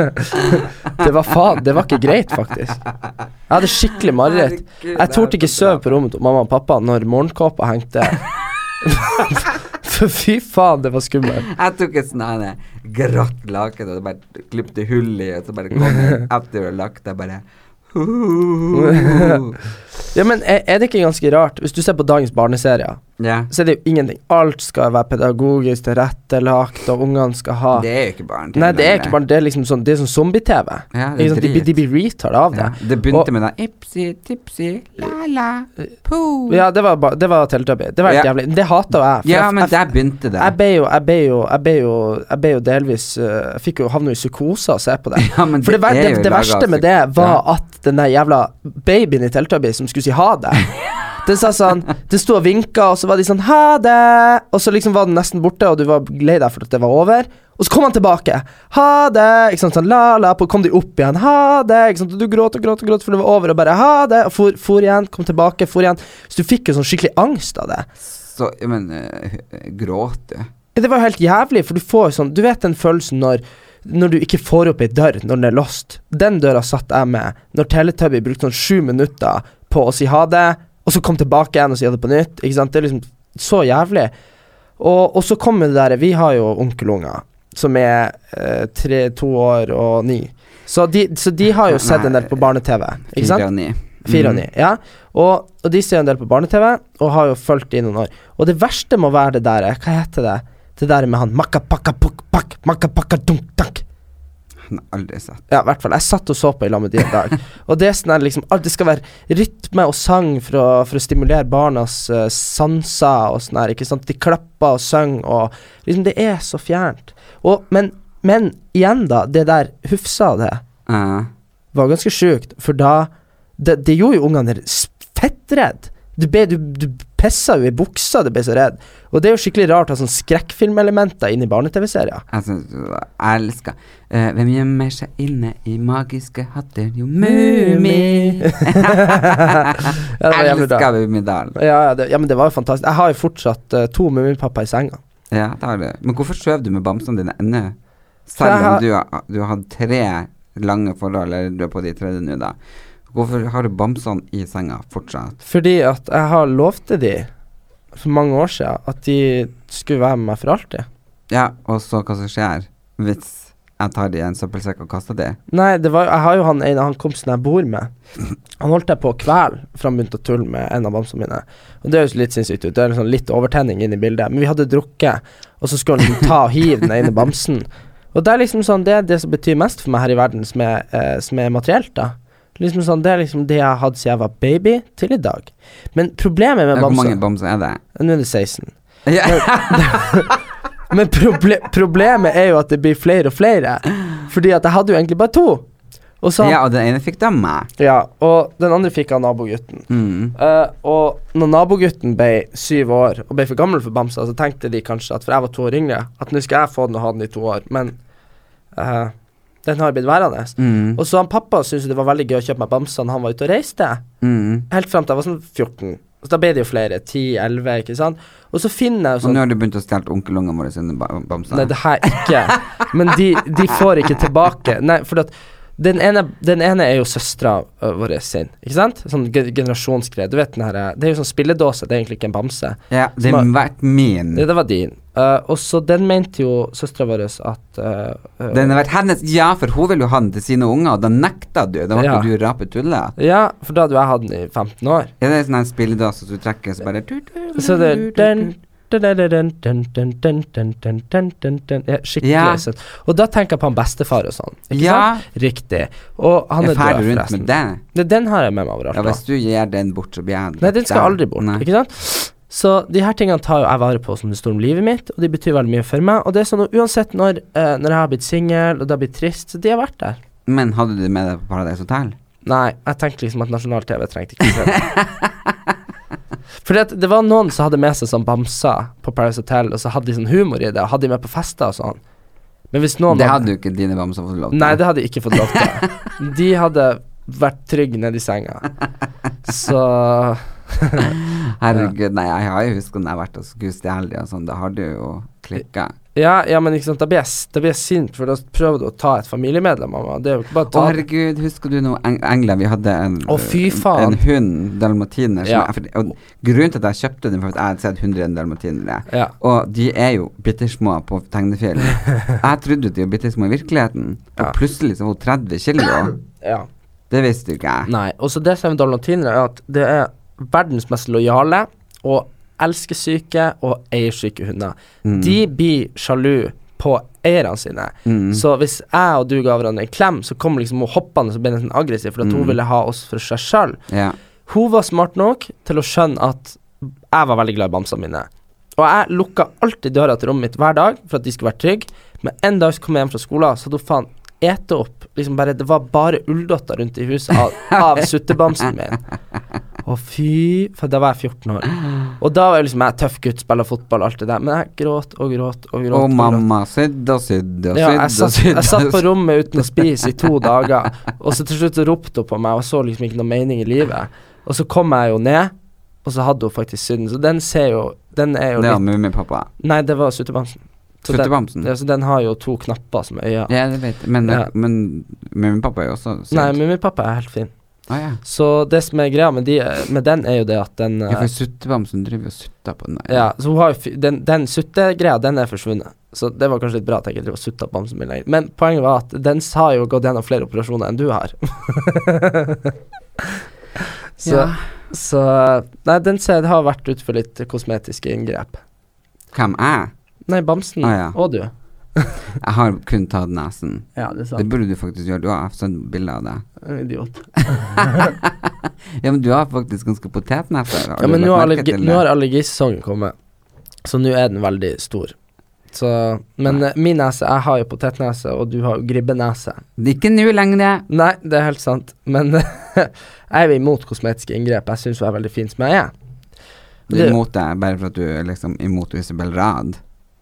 Speaker 3: Det var faen Det var ikke greit, faktisk. Jeg hadde skikkelig mareritt. Jeg torde ikke sove på rommet til mamma og pappa når morgenkåpa hengte. Fy faen, det var skummelt.
Speaker 1: Jeg tok et sånn grått laken og bare klippte hull i, og så bare kom jeg etter ha lagt deg bare
Speaker 3: Ja, men er, er det ikke ganske rart, hvis du ser på dagens barneserier,
Speaker 1: Ja.
Speaker 3: så er det jo ingenting. Alt skal være pedagogisk tilrettelagt, og ungene skal ha
Speaker 1: Det er jo ikke barn.
Speaker 3: Nei, det er ikke barn. Det er liksom sånn Det er sånn zombie-TV.
Speaker 1: Ja, det er?
Speaker 3: De, de blir retard av det.
Speaker 1: ja. Det begynte
Speaker 3: Og-
Speaker 1: med den ipsi, tipsi, la-la, po.
Speaker 3: Ja, det var, ba, det var Teletubby. Det var helt
Speaker 1: Ja.
Speaker 3: jævlig. Det hata jeg.
Speaker 1: Ja,
Speaker 3: jeg-
Speaker 1: men
Speaker 3: jeg,
Speaker 1: der begynte det.
Speaker 3: jeg ble jo Jeg ble jo Jeg ble jo, jeg ble jo delvis Jeg fikk jo havne i psykose av å se på det.
Speaker 1: Ja, men
Speaker 3: For det, det,
Speaker 1: er
Speaker 3: det, det verste med det var
Speaker 1: Ja.
Speaker 3: at den der jævla babyen i Teletubby som skulle si ha det Den sa sånn Det sto og vinka, og så var de sånn ha det! Og så liksom var den nesten borte, og du var lei deg for at det var over. Og så kom han tilbake. Ha det! Ikke sant, sånn la-la, på kom de opp igjen. Ha det! Ikke sant, og du gråt og gråt og gråt for det var over, og bare ha det! Og for, for igjen, kom tilbake, for igjen. Så du fikk jo sånn skikkelig angst av det.
Speaker 1: Så, jeg men gråte Gråt
Speaker 3: Det var jo helt jævlig, for du får jo sånn Du vet den følelsen når når du ikke får opp ei dør når den er lost. Den døra satt jeg med når Teletubby brukte sånn sju minutter på å si ha det, og så kom tilbake igjen og si det på nytt. Ikke sant? Det er liksom så jævlig. Og, og så kommer det der Vi har jo onkelunger som er eh, tre, to år og ni. Så de, så de har jo sett en del på barne-TV. Ikke sant?
Speaker 1: Fire og ni.
Speaker 3: Fire og
Speaker 1: Mm.
Speaker 3: ni, ja. Og, og de ser en del på barne-TV, og har jo fulgt det i noen år. Og det verste må være det der Hva heter det? Det der med han makka pakka pukk pakk makka pakka dunk dank.
Speaker 1: Har aldri sett.
Speaker 3: Ja, i hvert fall. Jeg satt og så på i lag med de en dag. og det er sånn her liksom alt- Det skal være rytme og sang for å, for å stimulere barnas uh, sanser og sånn her, ikke sant. De klapper og synger og Liksom, det er så fjernt. Og, men, men igjen, da. Det der hufsa det
Speaker 1: Uh,
Speaker 3: var ganske sjukt, for da Det, det gjorde jo ungene fettredd. Du, ble, du, du pissa jo i buksa, du ble så redd. Og det er jo skikkelig rart å ha sånn skrekkfilmelementer inn i barne-TV-serier.
Speaker 1: synes jeg elsker uh, Hvem gjemmer seg inne i magiske hatter? Jo, Mummi!
Speaker 3: Ja, det
Speaker 1: elsker Mummidalen.
Speaker 3: Ja, ja, det, ja, men det var jo fantastisk. Jeg har jo fortsatt uh, to Mummipappa i senga.
Speaker 1: Ja, det har du. Men hvorfor skjøv du med bamsene dine ennå? Selv
Speaker 3: har-
Speaker 1: om du har, du har hatt tre lange forhold, eller du er på de tredje nå, da. Hvorfor har du bamsene i senga fortsatt?
Speaker 3: Fordi at jeg har lovte de for mange år siden at de skulle være med meg for alltid.
Speaker 1: Ja, og så hva som skjer hvis jeg tar de i en søppelsekk og kaster de?
Speaker 3: Nei, det var, jeg har jo han av han kompisen jeg bor med. Han holdt jeg på å kvele fra han begynte å tulle med en av bamsene mine. Og det høres litt sinnssykt ut. Det er liksom litt overtenning inn i bildet. Men vi hadde drukket, og så skulle han ta og hive den ene bamsen. Og det er liksom sånn Det er det som betyr mest for meg her i verden, som er, eh, som er materielt, da. Liksom sånn, Det er liksom det jeg har hatt siden jeg var baby, til i dag. Men problemet med
Speaker 1: bamser Hvor mange
Speaker 3: bamser
Speaker 1: er det?
Speaker 3: Nå er det 16.
Speaker 1: Ja.
Speaker 3: Men proble problemet er jo at det blir flere og flere. Fordi at jeg hadde jo egentlig bare to. Og så
Speaker 1: ja, og den ene fikk da meg.
Speaker 3: Ja, og den andre fikk av nabogutten.
Speaker 1: Mm.
Speaker 3: Uh, og når nabogutten ble syv år og ble for gammel for bamser, så tenkte de kanskje at for jeg var to år yngre, at nå skal jeg få den og ha den i to år. Men eh, den har blitt værende.
Speaker 1: Mm.
Speaker 3: Og så han pappa syntes det var veldig gøy å kjøpe meg bamser når han var ute og reiste.
Speaker 1: Mm.
Speaker 3: Helt fram til jeg var sånn 14. Så da ble det jo flere. 10-11, ikke sant. Og så finner jeg sånn
Speaker 1: Og
Speaker 3: sånn
Speaker 1: nå har du begynt å stjele onkelungene våre sine bamser.
Speaker 3: Nei, det her ikke. Men de, de får ikke tilbake. Nei, for at den ene, den ene er jo søstera øh, vår sin, ikke sant? Sånn ge generasjonsgreie. Du vet den her Det er jo sånn spilledåse, det er egentlig ikke en bamse.
Speaker 1: Ja, det har- vært min.
Speaker 3: Det, det var din. Uh, og så den mente jo søstera vår at uh,
Speaker 1: Den har vært hennes Ja, for hun vil jo ha den til sine unger, og da nekta du. Da ble
Speaker 3: ja.
Speaker 1: du rapetulle.
Speaker 3: Ja, for da hadde jo jeg hatt den i 15 år.
Speaker 1: Ja, det er sånn her spilledass som du trekker, så bare
Speaker 3: Så det Skikkelig
Speaker 1: ja.
Speaker 3: søtt. Og da tenker jeg på han bestefar og sånn. Ikke
Speaker 1: ja.
Speaker 3: sant? Riktig. Og han er
Speaker 1: rundt med
Speaker 3: Den. den har jeg med meg overalt.
Speaker 1: Ja, hvis du gir den bort, så blir jeg
Speaker 3: Nei, den skal aldri bort.
Speaker 1: Nei.
Speaker 3: Ikke sant? Så de her tingene tar jo jeg vare på som det står om livet mitt, og de betyr veldig mye for meg. Og det er sånn at uansett når, uh, når jeg har blitt singel, og det har blitt trist, så de har vært der.
Speaker 1: Men hadde du det med deg på Paradise Hotel?
Speaker 3: Nei, jeg tenkte liksom at nasjonal-TV trengte ikke se det. Fordi at det var noen som hadde med seg sånn bamser på Paradise Hotel, og så hadde de sånn humor i det, og hadde de med på fester og sånn. Men hvis noen
Speaker 1: Det hadde jo ikke dine bamser fått lov til.
Speaker 3: Nei, det hadde de ikke fått lov til. De hadde vært trygge nedi senga. Så
Speaker 1: Herregud, nei, jeg har jo husket når jeg har vært og skulle stjele og sånn, da har du jo klikka.
Speaker 3: Ja, ja, men ikke sant, da blir jeg, da blir jeg sint, for da prøver du å ta et familiemedlem av meg. Det er jo ikke bare å
Speaker 1: Å
Speaker 3: ta
Speaker 1: herregud, husker du nå Eng England? Vi hadde en,
Speaker 3: Å,
Speaker 1: en hund, dalmatiner.
Speaker 3: Ja.
Speaker 1: Og grunnen til at jeg kjøpte den, for at jeg hadde sett 100 dalmatinere.
Speaker 3: Ja.
Speaker 1: Og de er jo bitte små på tegnefilm. jeg trodde de var bitte små i virkeligheten, og plutselig så var hun 30 kilo.
Speaker 3: ja.
Speaker 1: Det visste jo ikke jeg.
Speaker 3: Nei. Og så det som er med dalmatinere, er at det er verdens mest lojale og elskesyke og eiersyke hunder.
Speaker 1: Mm.
Speaker 3: De blir sjalu på eierne sine.
Speaker 1: Mm.
Speaker 3: Så hvis jeg og du ga hverandre en klem, så kom liksom hun hoppende og ble nesten aggressiv for at hun
Speaker 1: Mm.
Speaker 3: ville ha oss for seg sjøl.
Speaker 1: Yeah.
Speaker 3: Hun var smart nok til å skjønne at jeg var veldig glad i bamsene mine. Og jeg lukka alltid døra til rommet mitt hver dag for at de skulle være trygge. Men en dag så kom jeg hjem fra skolen, så hadde hun faen ete opp liksom bare, Det var bare ulldotter rundt i huset av, av suttebamsen min. Å, fy For da var jeg 14 år. Og da var jeg liksom jeg tøff gutt, spiller fotball, alt det der. Men jeg gråt og gråt og gråt.
Speaker 1: Og mamma sydde og sydde og
Speaker 3: Ja, jeg
Speaker 1: og
Speaker 3: satt, jeg satt på rommet uten å spise i to dager, og så til slutt ropte hun på meg og så liksom ikke noe mening i livet. Og så kom jeg jo ned, og så hadde hun faktisk synden. Så den ser jo Den er jo
Speaker 1: Det var
Speaker 3: litt
Speaker 1: Mummipappa.
Speaker 3: Nei, det var suttebamsen. Så den-? Ja, så den har jo to knapper som øyne.
Speaker 1: Ja, det vet jeg. Men,
Speaker 3: Ja.
Speaker 1: men Mummipappa er jo også sydd.
Speaker 3: Nei, Mummipappa er helt fin.
Speaker 1: ah, ja.
Speaker 3: Så det som er greia med, de, med den, er jo det at den
Speaker 1: ja,
Speaker 3: eh,
Speaker 1: for Suttebamsen driver og sutter på den.
Speaker 3: Ja, så hun har jo Den, den suttegreia, den er forsvunnet. Så det var kanskje litt bra at jeg ikke driver og sutta på bamsen min lenger. Men poenget var at den har jo gått gjennom flere operasjoner enn du har. så,
Speaker 1: Ja.
Speaker 3: så Nei, den ser, har vært ute for litt kosmetiske inngrep.
Speaker 1: Hvem er?
Speaker 3: Nei, bamsen
Speaker 1: Ah, ja.
Speaker 3: og du.
Speaker 1: Jeg har kun tatt nesen.
Speaker 3: Ja, det er sant
Speaker 1: Det burde du faktisk gjøre. Du har sett bilde av det.
Speaker 3: Idiot.
Speaker 1: Ja, men du har faktisk ganske potetnese.
Speaker 3: Ja, men nå allergi, nå har allergisesongen kommet, så nå er den veldig stor. Så Men Nei. min nese Jeg har jo potetnese, og du har jo gribbenese.
Speaker 1: Det er ikke nå lenger.
Speaker 3: Nei, det er helt sant, men jeg er imot kosmetiske inngrep. Jeg syns hun er veldig fin som jeg er.
Speaker 1: Du er imot det bare for at du er liksom imot Isabel Rad.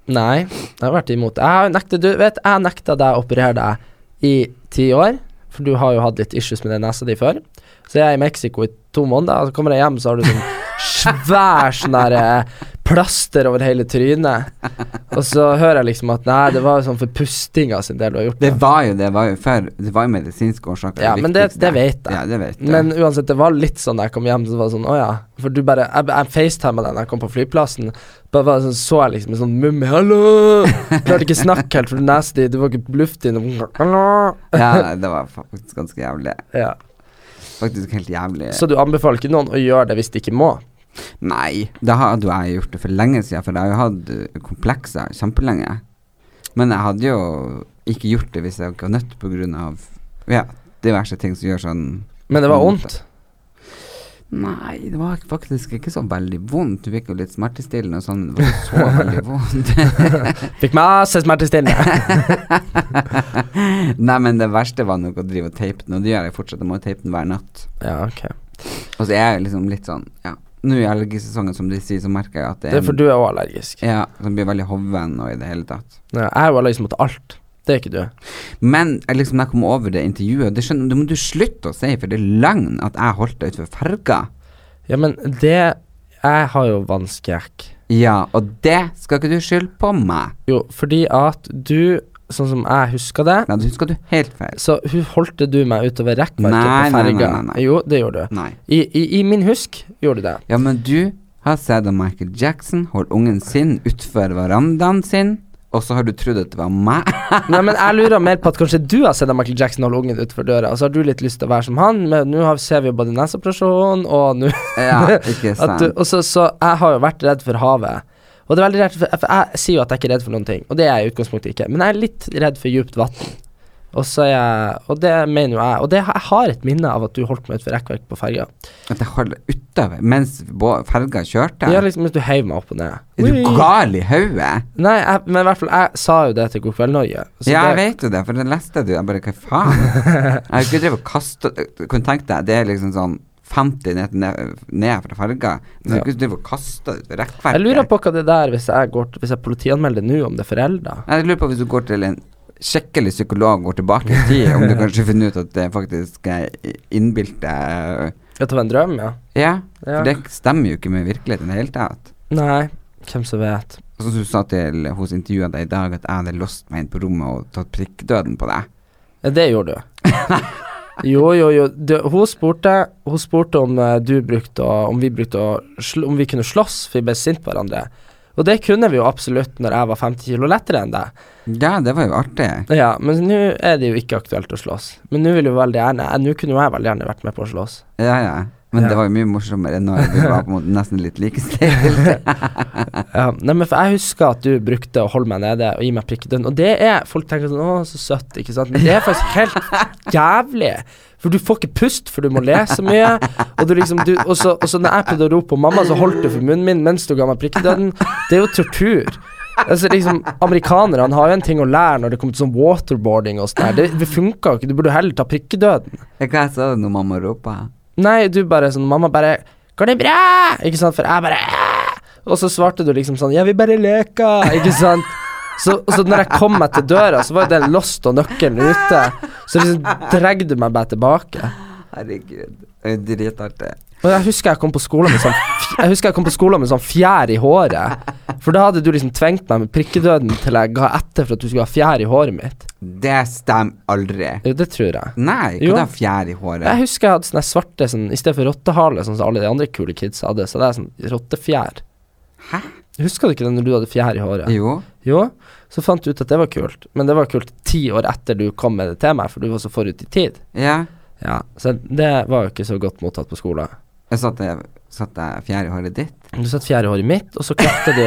Speaker 3: Nei, jeg har vært imot. Jeg nekta, du vet, jeg nekta deg å operere deg i ti år, for du har jo hatt litt issues med den nesa di før. Så jeg er i Mexico i to måneder, og så kommer jeg hjem, så har du sånn svær sånn der eh, plaster over hele trynet. Og så hører jeg liksom at nei, det var jo sånn for pustinga sin del du har gjort
Speaker 1: Det var jo det, var jo før Det var jo medisinske årsaker.
Speaker 3: Ja, men det- det vet jeg.
Speaker 1: Ja, det vet jeg.
Speaker 3: Men uansett, det var litt sånn da jeg kom hjem, så var det sånn, å ja. For du bare Jeg, jeg facetima deg da jeg kom på flyplassen. Bare var sånn, så jeg liksom en sånn mummi, hallo! Klarte ikke snakke helt, for nesa di, det var ikke luft i den.
Speaker 1: Ja, det var faktisk ganske jævlig.
Speaker 3: Ja.
Speaker 1: Faktisk helt jævlig.
Speaker 3: Så du anbefaler ikke noen å gjøre det hvis de ikke må?
Speaker 1: Nei, da hadde jo jeg gjort det for lenge siden, for jeg har jo hatt eh, komplekser kjempelenge. Men jeg hadde jo ikke gjort det hvis jeg ikke var nødt av ja, diverse ting som gjør sånn
Speaker 3: Men det var vondt.
Speaker 1: Nei, det var faktisk ikke så veldig vondt. Du fikk jo litt smertestillende og sånn. Det var ikke så veldig vondt.
Speaker 3: Fikk masse smertestillende.
Speaker 1: Nei, men det verste var nok å drive og teipe den, og det gjør jeg fortsatt. Jeg må teipe den hver natt.
Speaker 3: ja, ok.
Speaker 1: Og så er jeg liksom litt sånn Ja, nå i allergisesongen, som de sier, så merker jeg at det er,
Speaker 3: Det er for du er òg allergisk.
Speaker 1: Ja, som blir veldig hoven og i det hele tatt.
Speaker 3: Ja, jeg er jo allergisk mot alt. Det er ikke du.
Speaker 1: Men liksom, når jeg kom over det intervjuet Det skjønner, det må du slutte å si, for det er løgn at jeg holdt deg utenfor ferga.
Speaker 3: Ja, men det Jeg har jo vannskrekk.
Speaker 1: Ja, og det skal ikke du skylde på meg.
Speaker 3: Jo, fordi at du, sånn som jeg husker det,
Speaker 1: Nei, det husker du helt feil.
Speaker 3: så hu- holdte du meg utover rekkverket
Speaker 1: Nei,
Speaker 3: på
Speaker 1: nei, nei,
Speaker 3: ferga.
Speaker 1: nei, nei.
Speaker 3: Jo, det gjorde du.
Speaker 1: Nei.
Speaker 3: I, i, I min husk gjorde du det.
Speaker 1: Ja, men du har sett at Michael Jackson holdt ungen sin utfor verandaen sin, og så har du trodd at det var meg.
Speaker 3: Nei, men jeg lurer mer på at kanskje du har sett at Michael Jackson holde ungen utenfor døra, og så har du litt lyst til å være som han, men nå har- ser vi jo både neseoperasjon og nå
Speaker 1: ja, ikke
Speaker 3: at du,
Speaker 1: sant.
Speaker 3: og så, så jeg har jo vært redd for havet. Og det er veldig rart, for, Jeg sier jo at jeg ikke er redd for noen ting, og det er jeg i utgangspunktet ikke. Men jeg er litt redd for djupt vann. Og så er jeg Og det mener jo jeg. Og det, jeg har et minne av at du holdt meg utfor rekkverk på ferga.
Speaker 1: At jeg holdt utover mens ferga kjørte.
Speaker 3: Ja, liksom mens du heiv meg opp og ned.
Speaker 1: Er du gal i hodet?
Speaker 3: Nei, jeg, men i hvert fall, jeg sa jo det til God kveld Norge.
Speaker 1: Ja, jeg
Speaker 3: det,
Speaker 1: vet jo det, for det leste du. Jeg bare, hva faen? Jeg har ikke drevet og kasta Kunne tenkt deg, det er liksom sånn 50 ned, ned, ned fra ferga. Men
Speaker 3: Ja.
Speaker 1: drive og kaste ut rekkverket.
Speaker 3: jeg lurer på hva det der hvis jeg, går, hvis jeg politianmelder nå, om det er forelda.
Speaker 1: Jeg lurer på hvis du går til en skikkelig psykolog, går tilbake i tid, om du kanskje finner ut at det faktisk er innbilte
Speaker 3: At det var en drøm, ja?
Speaker 1: Ja,
Speaker 3: Ja.
Speaker 1: for det stemmer jo ikke med virkeligheten i det hele tatt.
Speaker 3: Nei, hvem som vet.
Speaker 1: Som du sa til hos intervjuet deg i dag, at jeg hadde låst meg inn på rommet og tatt prikkdøden på deg.
Speaker 3: Ja, det gjorde du. Jo, jo, jo. Det, hun spurte Hun spurte om eh, du brukte Om vi brukte å Om vi kunne slåss, for vi ble sinte på hverandre. Og det kunne vi jo absolutt når jeg var 50 kilo lettere enn deg.
Speaker 1: Ja, det var jo artig.
Speaker 3: Ja, men nå er det jo ikke aktuelt å slåss. Men nå vil jo veldig gjerne Nå kunne jo jeg veldig gjerne vært med på å slåss.
Speaker 1: Ja, ja. Men
Speaker 3: Ja.
Speaker 1: det var jo mye morsommere når vi var på en måte nesten litt likestilt.
Speaker 3: Ja, nei, men for jeg husker at du brukte å holde meg nede og gi meg prikkedønn, og det er Folk tenker sånn 'Å, så søtt', ikke sant, men det er faktisk helt jævlig. For du får ikke pust, for du må le så mye. Og du liksom du, Og så og så når jeg prøvde å rope på mamma, så holdt du for munnen min mens du ga meg prikkedøden. Det er jo tortur. Altså liksom Amerikanerne har jo en ting å lære når det kommer til sånn waterboarding og sånn. Det, det funka jo ikke. Du burde heller ta prikkedøden.
Speaker 1: Hva sa du når mamma ropa?
Speaker 3: Nei, du bare sånn Mamma bare 'Går det bra?' Ikke sant? For jeg bare «Æ!» Og så svarte du liksom sånn 'Jeg vil bare leke', ikke sant? Så, så når jeg kom meg til døra, så var jo den lost og nøkkelen ute. Så liksom dregde du meg bare tilbake.
Speaker 1: Herregud. Er dritartig.
Speaker 3: Og jeg husker jeg kom på skolen med sånn Jeg husker jeg kom på skolen med sånn fjær i håret. For da hadde du liksom tvengt meg med prikkedøden til jeg ga etter for at du skulle ha fjær i håret mitt.
Speaker 1: Det stemmer aldri.
Speaker 3: Jo, det tror jeg.
Speaker 1: Nei,
Speaker 3: Jo.
Speaker 1: hva da fjær i håret?
Speaker 3: Jeg husker jeg hadde sånne svarte sånn, I stedet for rottehale, sånn som alle de andre kule kids hadde, så det er sånn rottefjær.
Speaker 1: Hæ?
Speaker 3: Husker du ikke det når du hadde fjær i håret?
Speaker 1: Jo.
Speaker 3: Jo, så fant du ut at det var kult, men det var kult ti år etter du kom med det til meg, for du var så forut i tid.
Speaker 1: Ja.
Speaker 3: Ja, Så det var jo ikke så godt mottatt på skolen.
Speaker 1: Jeg satte, fjær i håret ditt.
Speaker 3: Du satte fjerde håret mitt, og så klepte du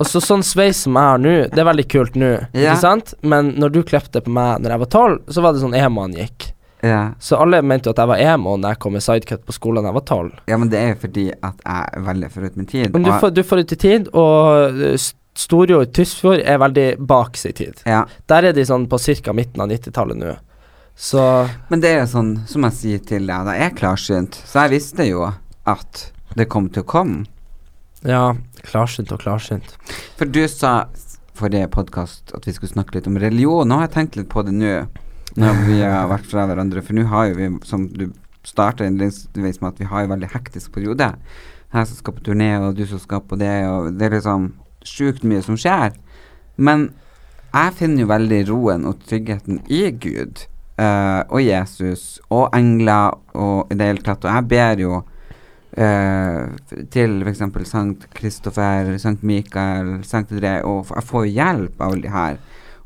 Speaker 3: Og så sånn sveis som jeg har nå, det er veldig kult nå,
Speaker 1: Ja.
Speaker 3: ikke sant? Men når du klepte på meg når jeg var tolv, så var det sånn emoen gikk.
Speaker 1: Ja.
Speaker 3: Så alle mente jo at jeg var emo når jeg kom med sidecut på skolen da jeg var tolv.
Speaker 1: ja, men det er jo fordi at jeg er veldig forut min tid.
Speaker 3: Men du får, du får ut i tid, og S- Storjord Tysfjord er veldig bak sin tid.
Speaker 1: ja.
Speaker 3: Der er de sånn på ca. midten av 90-tallet nå. Så
Speaker 1: Men det er jo sånn, som jeg sier til deg, da jeg er klarsynt, så jeg visste jo at det kom til å komme.
Speaker 3: ja, klarsynt og klarsynt.
Speaker 1: For du sa forrige podkast at vi skulle snakke litt om religion. Nå har jeg tenkt litt på det nå, når vi har vært fra hverandre. For nå har jo vi, som du starta innledningsvis med, at vi har en veldig hektisk periode. Jeg som skal på turné, og du som skal på det, og det er liksom sjukt mye som skjer. Men jeg finner jo veldig roen og tryggheten i Gud eh, og Jesus og engler og i det hele tatt. Og jeg ber jo uh, til f.eks. Sankt Kristoffer, Sankt Mikael, Sankt André, og jeg får hjelp av alle de her.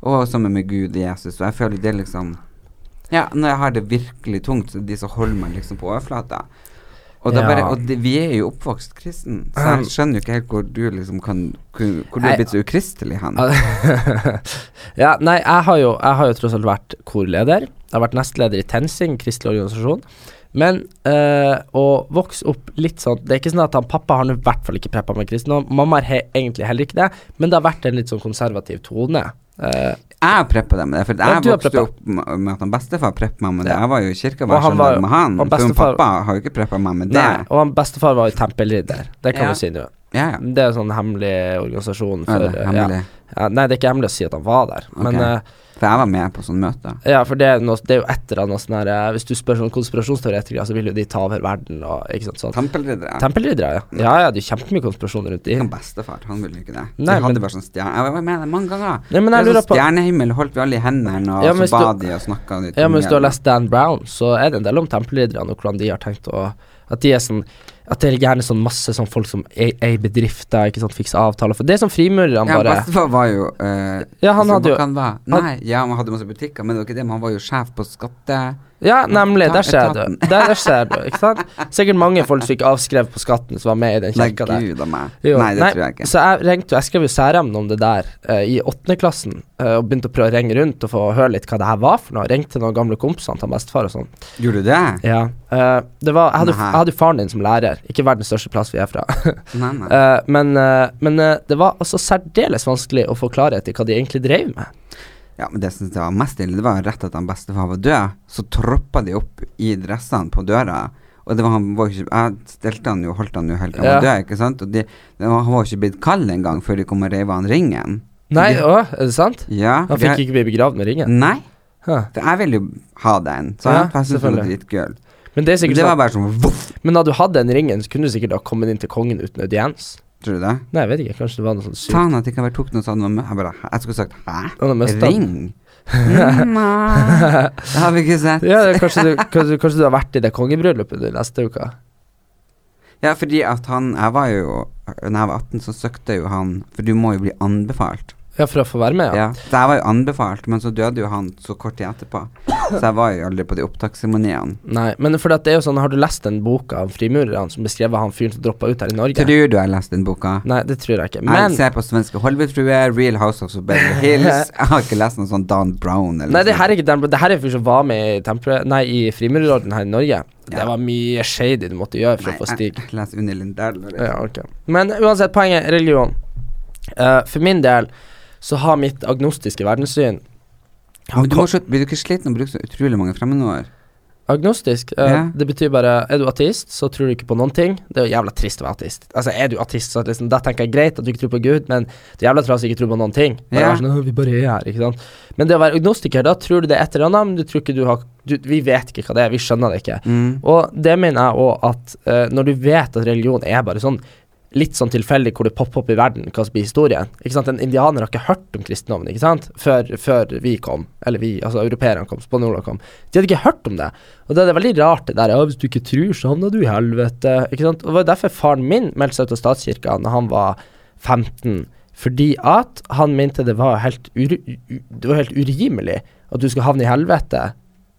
Speaker 1: Og sammen med Gud og Jesus. Og jeg føler det liksom Ja, når jeg har det virkelig tungt, så de som holder meg liksom på overflata. Og,
Speaker 3: Ja.
Speaker 1: bare, og det, vi er jo oppvokst kristen, så jeg skjønner jo ikke helt hvor du liksom kan Hvor, hvor du er blitt så ukristelig hen.
Speaker 3: ja, nei, jeg har, jo, jeg har jo tross alt vært korleder. Jeg har vært nestleder i TenSing, kristelig organisasjon. Men øh, å vokse opp litt sånn Det er ikke sånn at han pappa har i hvert fall ikke preppa med kristendom. Mamma har he egentlig heller ikke det, men det har vært en litt sånn konservativ tone. Uh,
Speaker 1: Jeg preppa dem med det, for jeg vokste
Speaker 3: preppa.
Speaker 1: opp med at han bestefar preppa meg med det. Jeg var jo i kirka hver søndag med han.
Speaker 3: han
Speaker 1: For
Speaker 3: så
Speaker 1: pappa har jo ikke preppa meg med det.
Speaker 3: nei, og han bestefar var jo tempelridder. Det kan
Speaker 1: Ja.
Speaker 3: vi si nå.
Speaker 1: Ja, ja.
Speaker 3: Det er en sånn hemmelig organisasjon for
Speaker 1: det
Speaker 3: ja.
Speaker 1: hemmelig.
Speaker 3: Ja, Nei, det er ikke hemmelig å si at han var der, men
Speaker 1: Ok.
Speaker 3: eh,
Speaker 1: For jeg var med på sånne møter.
Speaker 3: Ja, for det er, noe, det er jo et eller annet sånn her eh, Hvis du spør sånn konspirasjonsteoretikere, så vil jo de ta over verden og ikke sant sånn.
Speaker 1: Tempelriddere.
Speaker 3: Tempelriddere, ja. Ja, ja, det er kjempemye konspirasjon rundt de.
Speaker 1: Han bestefar, han ville ikke det.
Speaker 3: Nei,
Speaker 1: de hadde
Speaker 3: men-
Speaker 1: bare sånn stjerne... Jeg var med det mange ganger.
Speaker 3: Nei, men jeg
Speaker 1: er
Speaker 3: lurer
Speaker 1: sånn
Speaker 3: på
Speaker 1: Stjernehimmel holdt vi alle i hendene, og
Speaker 3: Ja,
Speaker 1: så ba de og snakka litt.
Speaker 3: Ja, men hvis du har lest Dan Brown, så er det en del om tempelridderne og hvordan de har tenkt å At de er sånn At det er gjerne sånn masse sånn folk som er er i bedrifter, ikke sant, fikser avtaler. For det er sånn frimurerne
Speaker 1: Ja,
Speaker 3: bare
Speaker 1: bestefar var jo uh,
Speaker 3: Ja, han
Speaker 1: altså,
Speaker 3: hadde jo-
Speaker 1: han var? Nei, ja, han hadde masse butikker, men det var ikke det. Men han var jo sjef på skatte...
Speaker 3: Ja, nemlig. Der ser du. Der, der ser du, ikke sant. Sikkert mange folk som fikk avskrevet på skatten, som var med i den kirka der.
Speaker 1: gud meg.
Speaker 3: Jo,
Speaker 1: Nei, det tror jeg ikke.
Speaker 3: Så jeg ringte jeg skrev jo særemne om det der uh, i åttendeklassen, uh, og begynte å prøve å ringe rundt og få høre litt hva det her var for noe. Ringte noen gamle kompisene til bestefar og sånn.
Speaker 1: Gjorde du det?
Speaker 3: Ja. Uh, det var, jeg, hadde, jo faren din som lærer, ikke verdens største plass vi er fra.
Speaker 1: Nei, nei.
Speaker 3: Eh, men eh, men eh, det var altså særdeles vanskelig å få klarhet i hva de egentlig drev med.
Speaker 1: Ja, men det synes jeg var mest ille, det var rett at han bestefar var død. Så troppa de opp i dressene på døra. Og det var, han var ikke Jeg stelte han jo, holdt han jo helt til han var død, ikke sant. Og de, det var, han var ikke blitt kald engang før de kom og reiv han ringen.
Speaker 3: Nei,
Speaker 1: de,
Speaker 3: å, er det sant?
Speaker 1: Ja.
Speaker 3: Han
Speaker 1: de har-
Speaker 3: fikk ikke bli begravd med ringen?
Speaker 1: Nei.
Speaker 3: Huh.
Speaker 1: Jeg ville jo ha den, så
Speaker 3: Ja,
Speaker 1: jeg syntes den var dritkul.
Speaker 3: Men det er
Speaker 1: Men
Speaker 3: sikkert
Speaker 1: det var
Speaker 3: sånn
Speaker 1: bare sånn voff,
Speaker 3: Men hadde du hatt den ringen, så kunne du sikkert ha kommet inn til kongen uten audiens.
Speaker 1: Tror du det?
Speaker 3: Nei, jeg vet ikke. Kanskje det var noe sånn sykt.
Speaker 1: Faen at ikke jeg vært tok noe sånt. Jeg bare Jeg skulle sagt hæ? Ring? Det har vi ikke sett.
Speaker 3: Ja, kanskje, du, kanskje, kanskje du har vært i det kongebryllupet du neste uke?
Speaker 1: Ja, fordi at han Jeg var jo Når jeg var 18, så søkte jo han For du må jo bli anbefalt.
Speaker 3: Ja, for å få være med, ja.
Speaker 1: Ja. Så jeg var jo anbefalt, men så døde jo han så kort tid etterpå. Så jeg var jo aldri på de opptaksseremoniene.
Speaker 3: Nei, men for det er jo sånn, har du lest den boka av frimurerne som beskrev han fyren som droppa ut her i Norge?
Speaker 1: Tror du jeg har lest den boka?
Speaker 3: Nei, det tror jeg ikke.
Speaker 1: Jeg ser på svenske Hollywood-fruer, Real House of Beverly Hills. Jeg har ikke lest noe sånn Don Brown eller
Speaker 3: Nei, det her er ikke den Det her er fyren som var med i, tempel, nei, i Frimurerorden her i Norge. Det var mye shady du måtte gjøre for
Speaker 1: Nei,
Speaker 3: å få stig.
Speaker 1: Jeg, jeg leser Unni Lindell.
Speaker 3: Ja, ok. Men uansett, poenget religion. Uh, for min del så har mitt agnostiske verdenssyn
Speaker 1: Men du må slutte, blir du ikke sliten av å bruke så utrolig mange fremmedord?
Speaker 3: Agnostisk, Uh,
Speaker 1: yeah.
Speaker 3: det betyr bare Er du ateist, så tror du ikke på noen ting. Det er jo jævla trist å være ateist. Altså, er du ateist, så liksom, da tenker jeg greit at du ikke tror på Gud, men det er jævla trasig ikke tro på noen ting. Bare yeah. sånn, vi bare er her, ikke sant. Men det å være agnostiker, da tror du det er et eller annet, men du tror ikke du har du, Vi vet ikke hva det er, vi skjønner det ikke.
Speaker 1: Mm.
Speaker 3: Og det mener jeg òg at uh, når du vet at religion er bare sånn litt sånn tilfeldig hvor det popper opp i verden hva som blir historien. Ikke sant? En indianer har ikke hørt om kristendommen ikke sant? Før, før vi kom, eller vi, altså europeerne kom, spanjolene kom. De hadde ikke hørt om det. Og da er det veldig rart det der ja, hvis du ikke tror, så havner du i helvete. Ikke sant? Og det var derfor faren min meldte seg ut av statskirka da han var 15. Fordi at han mente det var helt, ur, det var helt urimelig at du skulle havne i helvete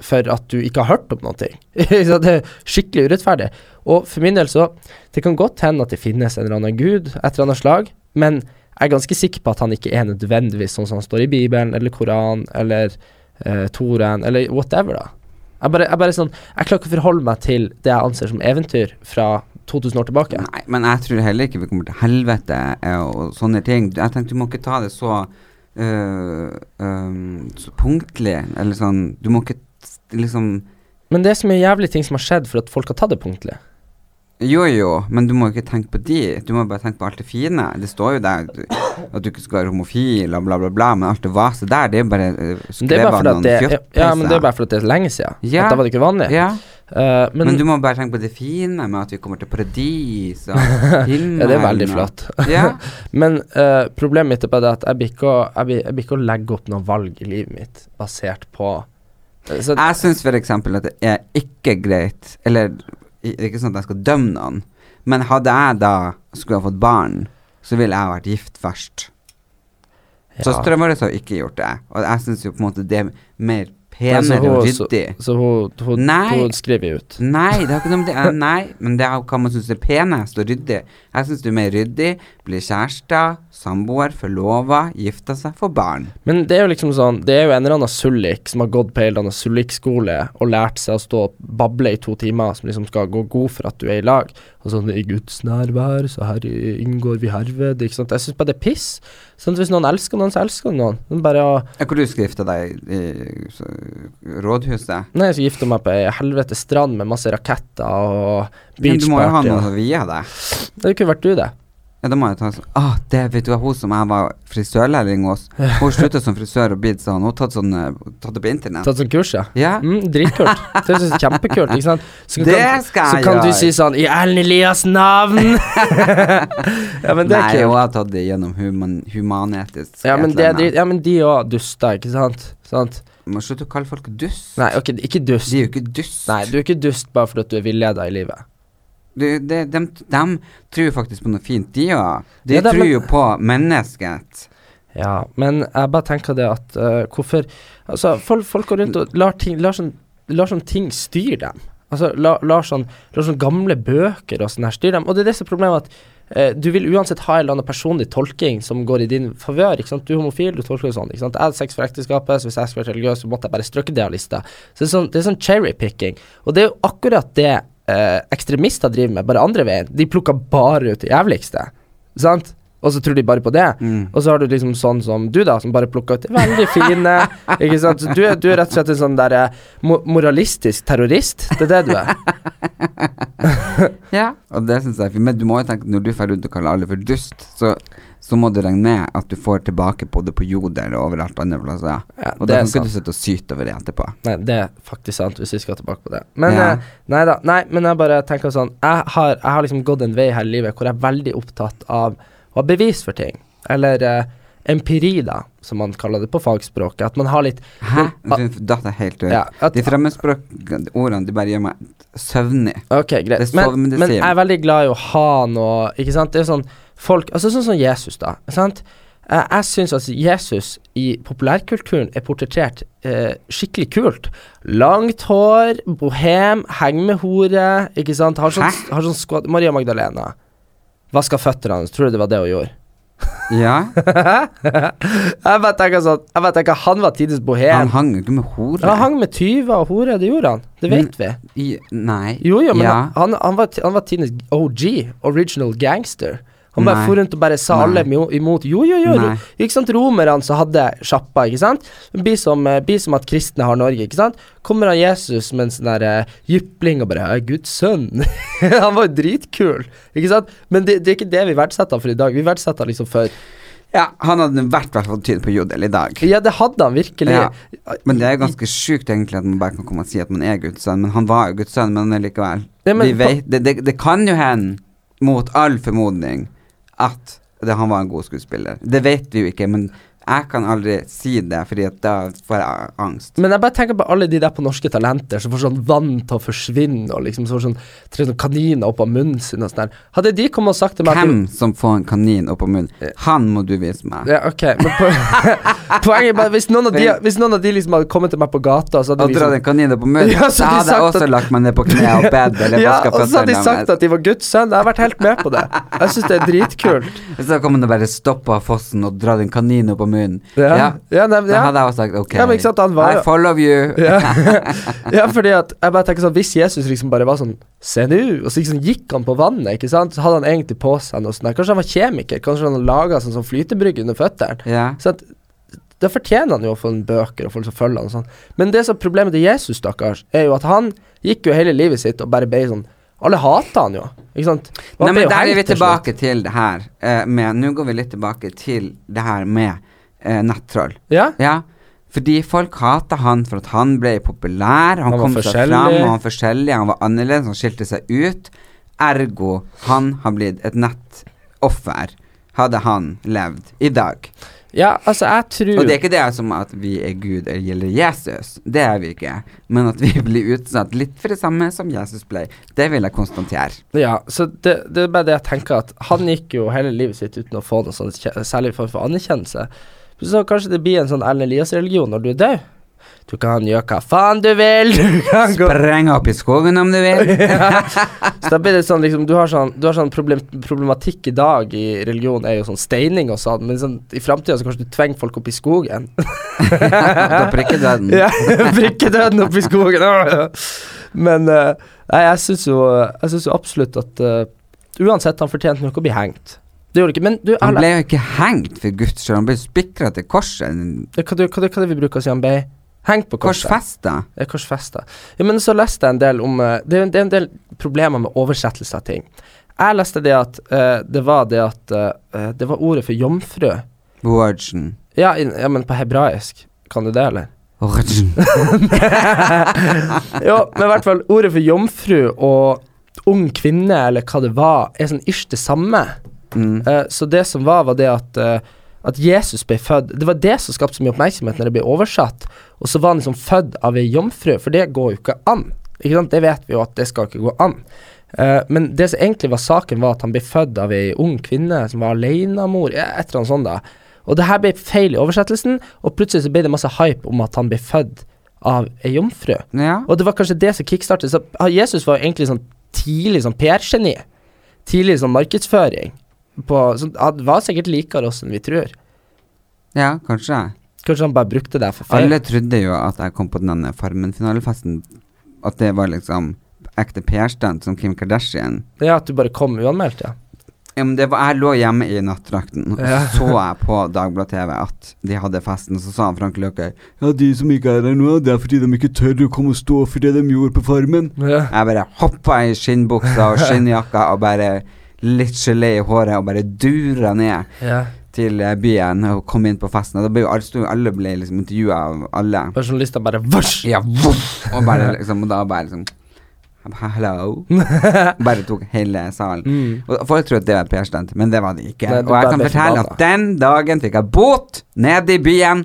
Speaker 3: for at du ikke har hørt om ting. Det er skikkelig urettferdig. Og for min del så Det kan godt hende at det finnes en eller annen gud, et eller annet slag, men jeg er ganske sikker på at han ikke er nødvendigvis sånn som han står i Bibelen eller Koran eller eh, Toren eller whatever, da. Jeg bare, jeg bare sånn Jeg klarer ikke å forholde meg til det jeg anser som eventyr fra 2000 år tilbake.
Speaker 1: Nei, men jeg tror heller ikke vi kommer til helvete eh, og sånne ting. Jeg tenkte du må ikke ta det så, øh, øh, så punktlig, eller sånn Du må ikke liksom
Speaker 3: Men det er så mye jævlige ting som har skjedd for at folk har tatt det punktlig.
Speaker 1: Jo, jo, men du må ikke tenke på de. Du må bare tenke på alt det fine. Det står jo der at du ikke skal være homofil og bla, bla, bla, men alt det vaset der, det er bare skrevet av noen
Speaker 3: det, ja, men det er bare fordi det er lenge siden.
Speaker 1: Ja.
Speaker 3: At da var det ikke vanlig.
Speaker 1: Ja,
Speaker 3: Uh, men,
Speaker 1: men, du må bare tenke på det fine med at vi kommer til paradis og himmelen.
Speaker 3: ja, det er veldig flott.
Speaker 1: Ja.
Speaker 3: Men uh, problemet mitt er bare det at jeg blir ikke å, legge opp noe valg i livet mitt basert på eh, så,
Speaker 1: Jeg syns f.eks. at det er ikke greit Eller det er ikke sånn at jeg skal dømme noen, men hadde jeg da skulle ha fått barn, så ville jeg vært gift først.
Speaker 3: ja.
Speaker 1: Søstera vår har ikke gjort det, og jeg syns jo på en måte det er mer penere
Speaker 3: hun-
Speaker 1: og ryddig.
Speaker 3: Så hun, hun,
Speaker 1: Nei.
Speaker 3: hun skriver ut.
Speaker 1: Nei, det har ikke noe med det eh, Nei, men det er hva man syns er penest og ryddig. Jeg syns du er mer ryddig. Blir kjærester, samboer, forlova, gifte seg, får barn.
Speaker 3: Men det er jo liksom sånn Det er jo en eller annen sullik som har gått på en eller annen sullikskole og lært seg å stå og bable i to timer, som liksom skal gå god for at du er i lag. Og sånn I Guds nærvær, så her inngår vi herved. Ikke sant. Jeg syns bare det er piss. Sånn at Hvis noen elsker noen, så elsker noen. Men bare å
Speaker 1: Hvor du skal gifte deg i så, rådhuset?
Speaker 3: Nei, jeg skal gifte meg på ei helvete strand med masse raketter og
Speaker 1: Men du må jo ha noe
Speaker 3: og-
Speaker 1: å vie deg.
Speaker 3: Det kunne vært du, det.
Speaker 1: Ja, da må jeg ta sånn ah, det vet du hun som jeg var frisørlærling hos, hun slutta som frisør og blitt sånn, hun har tatt sånn eh, Tatt det på internett.
Speaker 3: Tatt sånn kurs, ja.
Speaker 1: Ja.
Speaker 3: Mm, dritkult. Det synes jeg er kjempekult. Ikke sant? Så
Speaker 1: Det
Speaker 3: kan,
Speaker 1: skal
Speaker 3: så
Speaker 1: jeg
Speaker 3: kan du si sånn I Erlend Elias' navn! ja, men det er
Speaker 1: Nei,
Speaker 3: kult.
Speaker 1: hun har tatt det gjennom human, humanetisk.
Speaker 3: Ja, men, det er
Speaker 1: dritt,
Speaker 3: ja, men de òg duster, ikke sant? sant?
Speaker 1: Må slutte å kalle folk dust.
Speaker 3: Nei, ok, ikke dust.
Speaker 1: De er jo ikke dust.
Speaker 3: Nei, du er ikke dust bare fordi du er villeda i livet.
Speaker 1: Det, de, de, de, tror faktisk på noe fint, de òg. De
Speaker 3: Ja, det-
Speaker 1: tror
Speaker 3: men-
Speaker 1: jo på mennesket.
Speaker 3: Ja, men jeg bare tenker det at uh, hvorfor Altså, folk, folk går rundt og lar ting Lar sånn, lar sånn ting styre dem. Altså, la- lar sånn, lar sånn gamle bøker og sånn her styre dem. Og det er det som er problemet, at uh, du vil uansett ha en eller annen personlig tolking som går i din favør. ikke sant? Du er homofil, du tolker det sånn. ikke sant? Jeg hadde sex for ekteskapet, så hvis jeg skulle vært religiøs, så måtte jeg bare strøkke det av lista. Så det er sånn, det er sånn cherry-picking. Og det er jo akkurat det eh, ekstremister driver med, bare andre veien. De plukker bare ut det jævligste. Sant? Og så tror de bare på det.
Speaker 1: Mm.
Speaker 3: Og så har du liksom sånn som du, da, som bare plukker ut det veldig fine. ikke sant? Så Du, du er rett og slett en sånn der eh, mo moralistisk terrorist. Det er det du er.
Speaker 1: Ja. Og det syns jeg er fint. Men du må jo tenke når du drar rundt og kaller alle for dust, så, så må du regne med at du får tilbake på det på Jodel og overalt andre plasser.
Speaker 3: Ja,
Speaker 1: Og da kan ikke du sitte og syte over det etterpå.
Speaker 3: Nei, det er faktisk sant, hvis vi skal tilbake på det. Men
Speaker 1: Ja.
Speaker 3: eh, nei da. Nei, men jeg bare tenker sånn Jeg har, jeg har liksom gått en vei her i livet hvor jeg er veldig opptatt av å ha bevis for ting. Eller eh, empiri, da, som man kaller det på fagspråket. At man har litt
Speaker 1: Hæ? Dette datt helt.
Speaker 3: Ja, at,
Speaker 1: De fremmedspråkordene, de bare gjør meg søvnig.
Speaker 3: Ok, greit.
Speaker 1: Det er
Speaker 3: Men, men jeg er veldig glad i å ha noe Ikke sant. Det er sånn folk Altså sånn som Jesus, da. Sant? Eh, jeg syns at Jesus i populærkulturen er portrettert eh, skikkelig kult. Langt hår, bohem, heng med hore, ikke sant. Har sånn, har sånn Maria Magdalena. Vaska føttene hans. Tror du det var det hun gjorde?
Speaker 1: Ja,
Speaker 3: jeg bare tenker sånn Jeg bare tenker Han var tidenes bohem.
Speaker 1: han hang jo ikke med hore.
Speaker 3: Han hang med tyver og hore, det gjorde han. Det vet vi.
Speaker 1: I, nei.
Speaker 3: Jo, jo, men
Speaker 1: ja.
Speaker 3: han, han, var, han var tidenes OG, original gangster. Han bare for rundt og bare sa
Speaker 1: Nei.
Speaker 3: alle imot. Jo, jo, jo.
Speaker 1: Nei.
Speaker 3: Ikke sant, Romerne som hadde sjappa, ikke sant. Blir som, eh, blir som at kristne har Norge, ikke sant. Kommer han Jesus med en sånn der eh, jypling og bare «Jeg er Guds sønn. han var jo dritkul, ikke sant. Men det, det er ikke det vi verdsetter for i dag. Vi verdsetter liksom for
Speaker 1: Ja, han hadde i hvert fall fått tyd på jodel i dag.
Speaker 3: Ja, det hadde han virkelig.
Speaker 1: Ja. Men det er ganske sjukt egentlig at man bare kan komme og si at man er Guds sønn, men han var jo Guds sønn, men likevel.
Speaker 3: Ja, men
Speaker 1: Vi vet, det, det, det kan jo hende, mot all formodning, at det, han var en god skuespiller. Det vet vi jo ikke, men jeg kan aldri si det, fordi da får jeg angst.
Speaker 3: Men jeg bare tenker på alle de der på Norske Talenter som får sånn vann til å forsvinne, og liksom får sånn sånn kaniner opp av munnen sin og sånn der. Hadde de kommet og sagt til meg
Speaker 1: Hvem som får en kanin opp av munnen, han må du vise meg.
Speaker 3: ja, ok, men po poenget er bare hvis noen, av de, hvis noen av de liksom hadde kommet til meg på gata så
Speaker 1: Og dratt
Speaker 3: liksom,
Speaker 1: en kanin opp av munnen,
Speaker 3: Ja, så
Speaker 1: så
Speaker 3: de
Speaker 1: hadde jeg også
Speaker 3: at-
Speaker 1: lagt meg ned på kne og bedt, eller
Speaker 3: Ja,
Speaker 1: vaska
Speaker 3: og så hadde de sagt at de var Guds sønn. Jeg har vært helt med på det. Jeg syns det er dritkult.
Speaker 1: Hvis da kommer han og bare stopper fossen og drar en kanin opp av munnen.
Speaker 3: Ja, ja, nei,
Speaker 1: Da hadde jeg også sagt ok,
Speaker 3: Ja, men ikke sant, han var
Speaker 1: I
Speaker 3: jo-
Speaker 1: follow you.
Speaker 3: Ja. ja, fordi at jeg bare tenker sånn Hvis Jesus liksom bare var sånn Se nå, og så liksom gikk han på vannet, ikke sant, så hadde han egentlig på seg noe sånt der. Kanskje han var kjemiker, kanskje han laga sånn, sånn flytebrygge under føttene.
Speaker 1: Ja.
Speaker 3: Så at da fortjener han jo å få en bøker og folk som følger han og sånn. Men det som er problemet til Jesus, stakkars, er jo at han gikk jo hele livet sitt og bare ble sånn Alle hata han jo, ikke sant? Og
Speaker 1: Nei,
Speaker 3: ble
Speaker 1: men
Speaker 3: jo
Speaker 1: der er
Speaker 3: hengt
Speaker 1: vi
Speaker 3: til slutt.
Speaker 1: tilbake til det her eh, med Nå går vi litt tilbake til det her med eh, nettroll.
Speaker 3: Ja?
Speaker 1: Ja, fordi folk hata han for at han ble populær, han,
Speaker 3: Han
Speaker 1: kom seg fram, han var forskjellig, han var annerledes, han skilte seg ut. Ergo, han har blitt et nettoffer, hadde han levd i dag.
Speaker 3: ja, altså, jeg tror
Speaker 1: Og det er ikke det som at vi er Gud eller Jesus, det er vi ikke. Men at vi blir utsatt litt for det samme som Jesus ble, det vil jeg konstatere.
Speaker 3: Ja, så det, det er bare det jeg tenker at han gikk jo hele livet sitt uten å få noe sånn særlig form for anerkjennelse. Så kanskje det blir en sånn Erlend Elias-religion når du er død. Du kan gjøre hva faen du vil, du kan gå
Speaker 1: Spreng opp i skogen om du vil.
Speaker 3: Så da blir det sånn liksom Du har sånn, du har sånn problem, problematikk i dag i religion er jo sånn steining og sånn, men sånn, i framtida så kanskje du tvinger folk opp i skogen.
Speaker 1: da prikker døden.
Speaker 3: ja, prikker døden opp i skogen. Ja. Men uh, nei, jeg syns jo jo absolutt at uh, uansett, han fortjente nok å bli hengt. Det gjorde det ikke. Men du,
Speaker 1: Han ble jo ikke hengt for guds skyld, han ble spikra til korset.
Speaker 3: hva, du, hva, hva er det vi bruker å si han ble? Hengt på korset.
Speaker 1: Korsfesta.
Speaker 3: Ja, korsfesta. Ja, men så leste jeg en del om eh, det, er, en- det er en del problemer med oversettelse av ting. Jeg leste det at uh, det var det at uh, Det var ordet for jomfru.
Speaker 1: Virgin.
Speaker 3: Ja, ja, men på hebraisk. Kan du det, eller?
Speaker 1: Virgin.
Speaker 3: jo, men i hvert fall ordet for jomfru og ung kvinne, eller hva det var, er sånn ish det samme.
Speaker 1: Mm.
Speaker 3: Eh, så det som var, var det at uh, at Jesus ble født Det var det som skapte så mye oppmerksomhet når det ble oversatt. Og så var han liksom født av ei jomfru, for det går jo ikke an. Ikke sant? Det vet vi jo at det skal ikke gå an. Uh, men det som egentlig var saken, var at han ble født av ei ung kvinne som var alenemor, et eller annet sånt. da. Og det her ble feil i oversettelsen, og plutselig så ble det masse hype om at han ble født av ei jomfru.
Speaker 1: Ja.
Speaker 3: Og det var kanskje det som kickstartet. Så ah, Jesus var egentlig sånn tidlig sånn PR-geni. Tidlig sånn markedsføring. På, sånn, han var sikkert likere oss enn vi tror.
Speaker 1: ja, kanskje.
Speaker 3: Kanskje han bare brukte det for feil.
Speaker 1: Alle trodde jo at jeg kom på denne Farmen-finalefesten, at det var liksom ekte PR-stunt som Kim Kardashian.
Speaker 3: Ja, at du bare kom uanmeldt, ja.
Speaker 1: Ja, men det var, jeg lå hjemme i nattdrakten, og
Speaker 3: Ja.
Speaker 1: så så jeg på Dagbladet-TV at de hadde festen, så sa han Frank Løkøy Ja, de som ikke er her nå, det er fordi de ikke tør å komme og stå for det de gjorde på Farmen.
Speaker 3: ja.
Speaker 1: Jeg bare hoppa i skinnbuksa og skinnjakka og bare litt gelé i håret og bare dura ned
Speaker 3: ja.
Speaker 1: til eh, byen og kom inn på festen. Og da ble jo alle, alle ble liksom intervjua av alle.
Speaker 3: Journalister bare Vars!
Speaker 1: Ja, voff! Og bare liksom Og da bare liksom Hello. Bare tok hele salen.
Speaker 3: Mm.
Speaker 1: Og folk tror at det var PR-stunt, men det var det ikke.
Speaker 3: Nei, det
Speaker 1: og jeg kan fortelle at den dagen fikk jeg bot nede i byen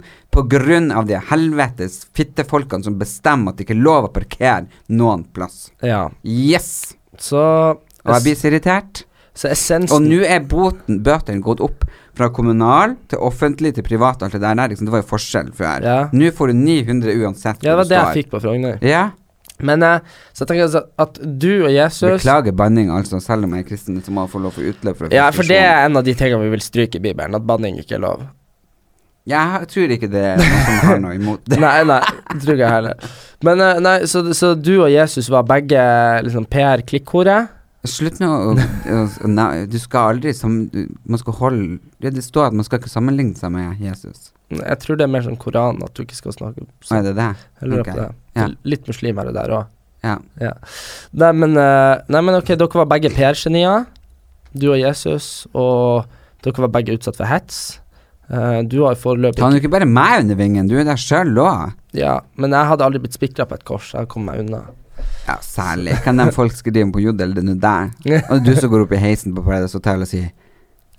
Speaker 1: av de helvetes fittefolkene som bestemmer at det ikke er lov å parkere noen plass.
Speaker 3: Ja.
Speaker 1: Yes!
Speaker 3: Så
Speaker 1: Og jeg blir så irritert.
Speaker 3: Så essensen
Speaker 1: Og nå er boten, bøtene gått opp fra kommunal til offentlig til privat alt det der. liksom, det var jo forskjell før.
Speaker 3: Ja.
Speaker 1: Nå får du 900 uansett
Speaker 3: Ja, det var det jeg fikk på Frogner.
Speaker 1: Ja.
Speaker 3: Men eh, så jeg tenker altså at du og Jesus
Speaker 1: Beklager banning, altså, selv om jeg er kristen, så må jeg få lov for utløp for
Speaker 3: Ja, for det er en av de tingene vi vil stryke i Bibelen, at banning ikke er lov.
Speaker 1: Jeg tror ikke det er noen som har noe imot det.
Speaker 3: Nei, nei, tror ikke jeg heller. Men eh, nei, så, så du og Jesus var begge liksom PR-klikkhore,
Speaker 1: Slutt med å, å, å nei, Du skal aldri som Man skal holde Det står at man skal ikke sammenligne seg med Jesus.
Speaker 3: Jeg tror det er mer som Koran, at du ikke skal snakke
Speaker 1: sånn. er det det?
Speaker 3: Jeg lurer
Speaker 1: Ok.
Speaker 3: på det.
Speaker 1: Ja.
Speaker 3: Litt muslim er det der òg.
Speaker 1: Ja.
Speaker 3: Ja. Nei, men, eh, nei, men ok, dere var begge PR-genier. Du og Jesus, og dere var begge utsatt for hets. Eh, du har foreløpig
Speaker 1: Ta nå ikke bare meg under vingen, du er der sjøl òg.
Speaker 3: Ja, men jeg hadde aldri blitt spikra på et kors. Jeg kom meg unna.
Speaker 1: Ja, særlig. Kan de folk skrive på jodel, det er nå der. Og du som går opp i heisen på Paradise Hotel og sier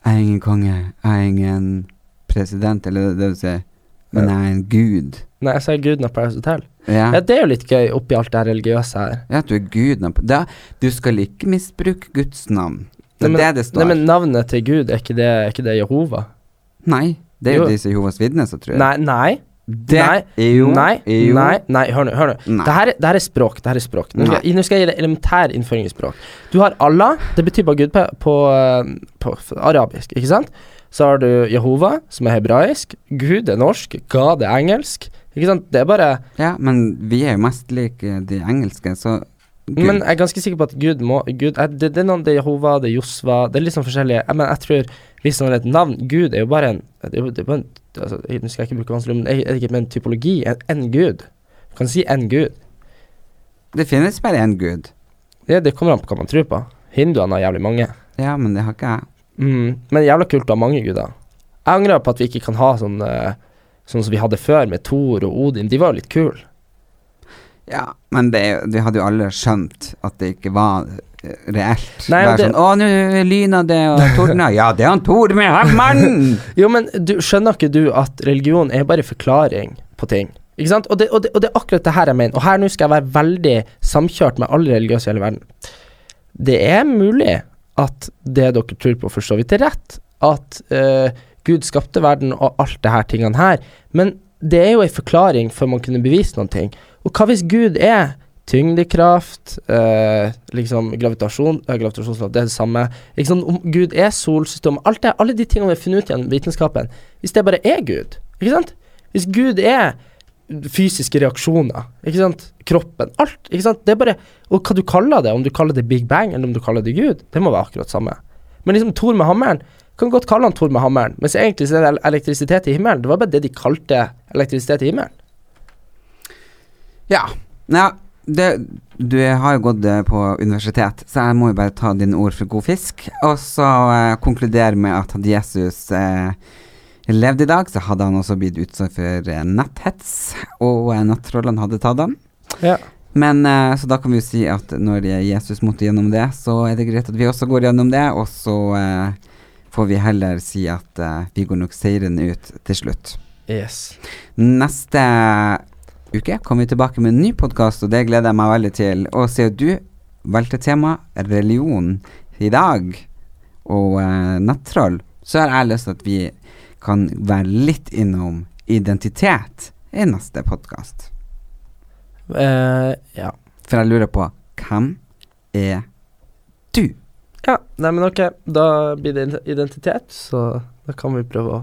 Speaker 1: 'Jeg er ingen konge, jeg er ingen president', eller det, det du sier. Men jeg er en gud.
Speaker 3: Nei, jeg sier guden av Paradise Hotel.
Speaker 1: Ja.
Speaker 3: Ja, det er jo litt gøy oppi alt det religiøse her.
Speaker 1: Ja, at du er guden. Da, du skal ikke misbruke Guds navn. Det er
Speaker 3: Nei,
Speaker 1: det
Speaker 3: men-
Speaker 1: det står.
Speaker 3: Nei, men navnet til Gud, er ikke det, er ikke det Jehova?
Speaker 1: Nei, det er jo
Speaker 3: Jo.
Speaker 1: disse Jehovas vitner som tror jeg.
Speaker 3: Nei, nei.
Speaker 1: Det
Speaker 3: nei,
Speaker 1: jo
Speaker 3: Nei,
Speaker 1: jo,
Speaker 3: nei, nei, hør nå. Hør nå. Det her, er- det her er språk. Det her er språk. Nå skal, nå skal jeg gi deg elementær innføring i språk. Du har Allah, det betyr bare Gud på, på, eh, på arabisk, ikke sant? Så har du Jehova, som er hebraisk. Gud er norsk. God er engelsk. Ikke sant? Det er bare
Speaker 1: Ja, men vi er jo mest like de engelske, så Gud.
Speaker 3: Men jeg er ganske sikker på at Gud må Gud, er, det, det er noen Det er Jehova, det er Josva Det er litt sånn forskjellige jeg, Men jeg tror Hvis noen har et navn Gud er jo bare en Det er jo, bare en altså, Nå skal jeg ikke bruke vanskelig men er er det ikke med en typologi? En, en gud. Du kan si en gud.
Speaker 1: Det finnes bare én gud.
Speaker 3: Det, det kommer an på hva man tror på. Hinduene har jævlig mange.
Speaker 1: Ja, men det har ikke jeg.
Speaker 3: Mm, men jævla kult å ha mange guder. Jeg angrer på at vi ikke kan ha sånn eh, Sånn som vi hadde før, med Thor og Odin. De var jo litt kule.
Speaker 1: Ja, men det, vi hadde jo alle skjønt at det ikke var eh, reelt.
Speaker 3: Nei,
Speaker 1: Bare
Speaker 3: det-
Speaker 1: sånn 'Å, nå lyna det og tordna'. ja, det er han Tor med hammeren!
Speaker 3: Jo, men du, skjønner ikke du at religion er bare forklaring på ting? Ikke sant? Og det, og, det, og det er akkurat det her jeg mener. Og her nå skal jeg være veldig samkjørt med alle religiøse i hele verden. Det er mulig at det dere tror på, for så vidt er rett. At uh, Gud skapte verden og alt det her tingene her. Men det er jo en forklaring før man kunne bevise noen ting. Og hva hvis Gud er tyngdekraft, eh, liksom gravitasjon eh, Gravitasjonskraft, det er det samme. Ikke? Om Gud er solsystem, alt det, alle de tingene vi har funnet ut gjennom vitenskapen. Hvis det bare er Gud, ikke sant? Hvis Gud er fysiske reaksjoner, ikke sant? Kroppen, alt, ikke sant? Det er bare Og hva du kaller det, om du kaller det Big Bang eller om du kaller det Gud, det må være akkurat samme. Men liksom Thor med hammeren kan godt kalle han Thor med hammeren, mens egentlig så er det elektrisitet i himmelen. Det var bare det de kalte elektrisitet i himmelen.
Speaker 1: Ja. ja det, du har jo gått eh, på universitet, så jeg må jo bare ta dine ord for god fisk. Og så eh, konkludere med at hadde Jesus eh, levd i dag, så hadde han også blitt utsatt for eh, netthets, og eh, nattrollene hadde tatt han.
Speaker 3: Ja.
Speaker 1: Men eh, Så da kan vi jo si at når Jesus måtte gjennom det, så er det greit at vi også går gjennom det, og så eh, får vi heller si at vi går nok seirende ut til slutt.
Speaker 3: Yes.
Speaker 1: Neste uke kommer vi tilbake med en ny podkast, og det gleder jeg meg veldig til. Og siden du valgte tema religion i dag, og eh, nettroll, så har jeg lyst til at vi kan være litt innom identitet i neste podkast.
Speaker 3: Uh, ja.
Speaker 1: For jeg lurer på hvem er du?
Speaker 3: Ja, nei, men ok, da blir det identitet, så da kan vi prøve å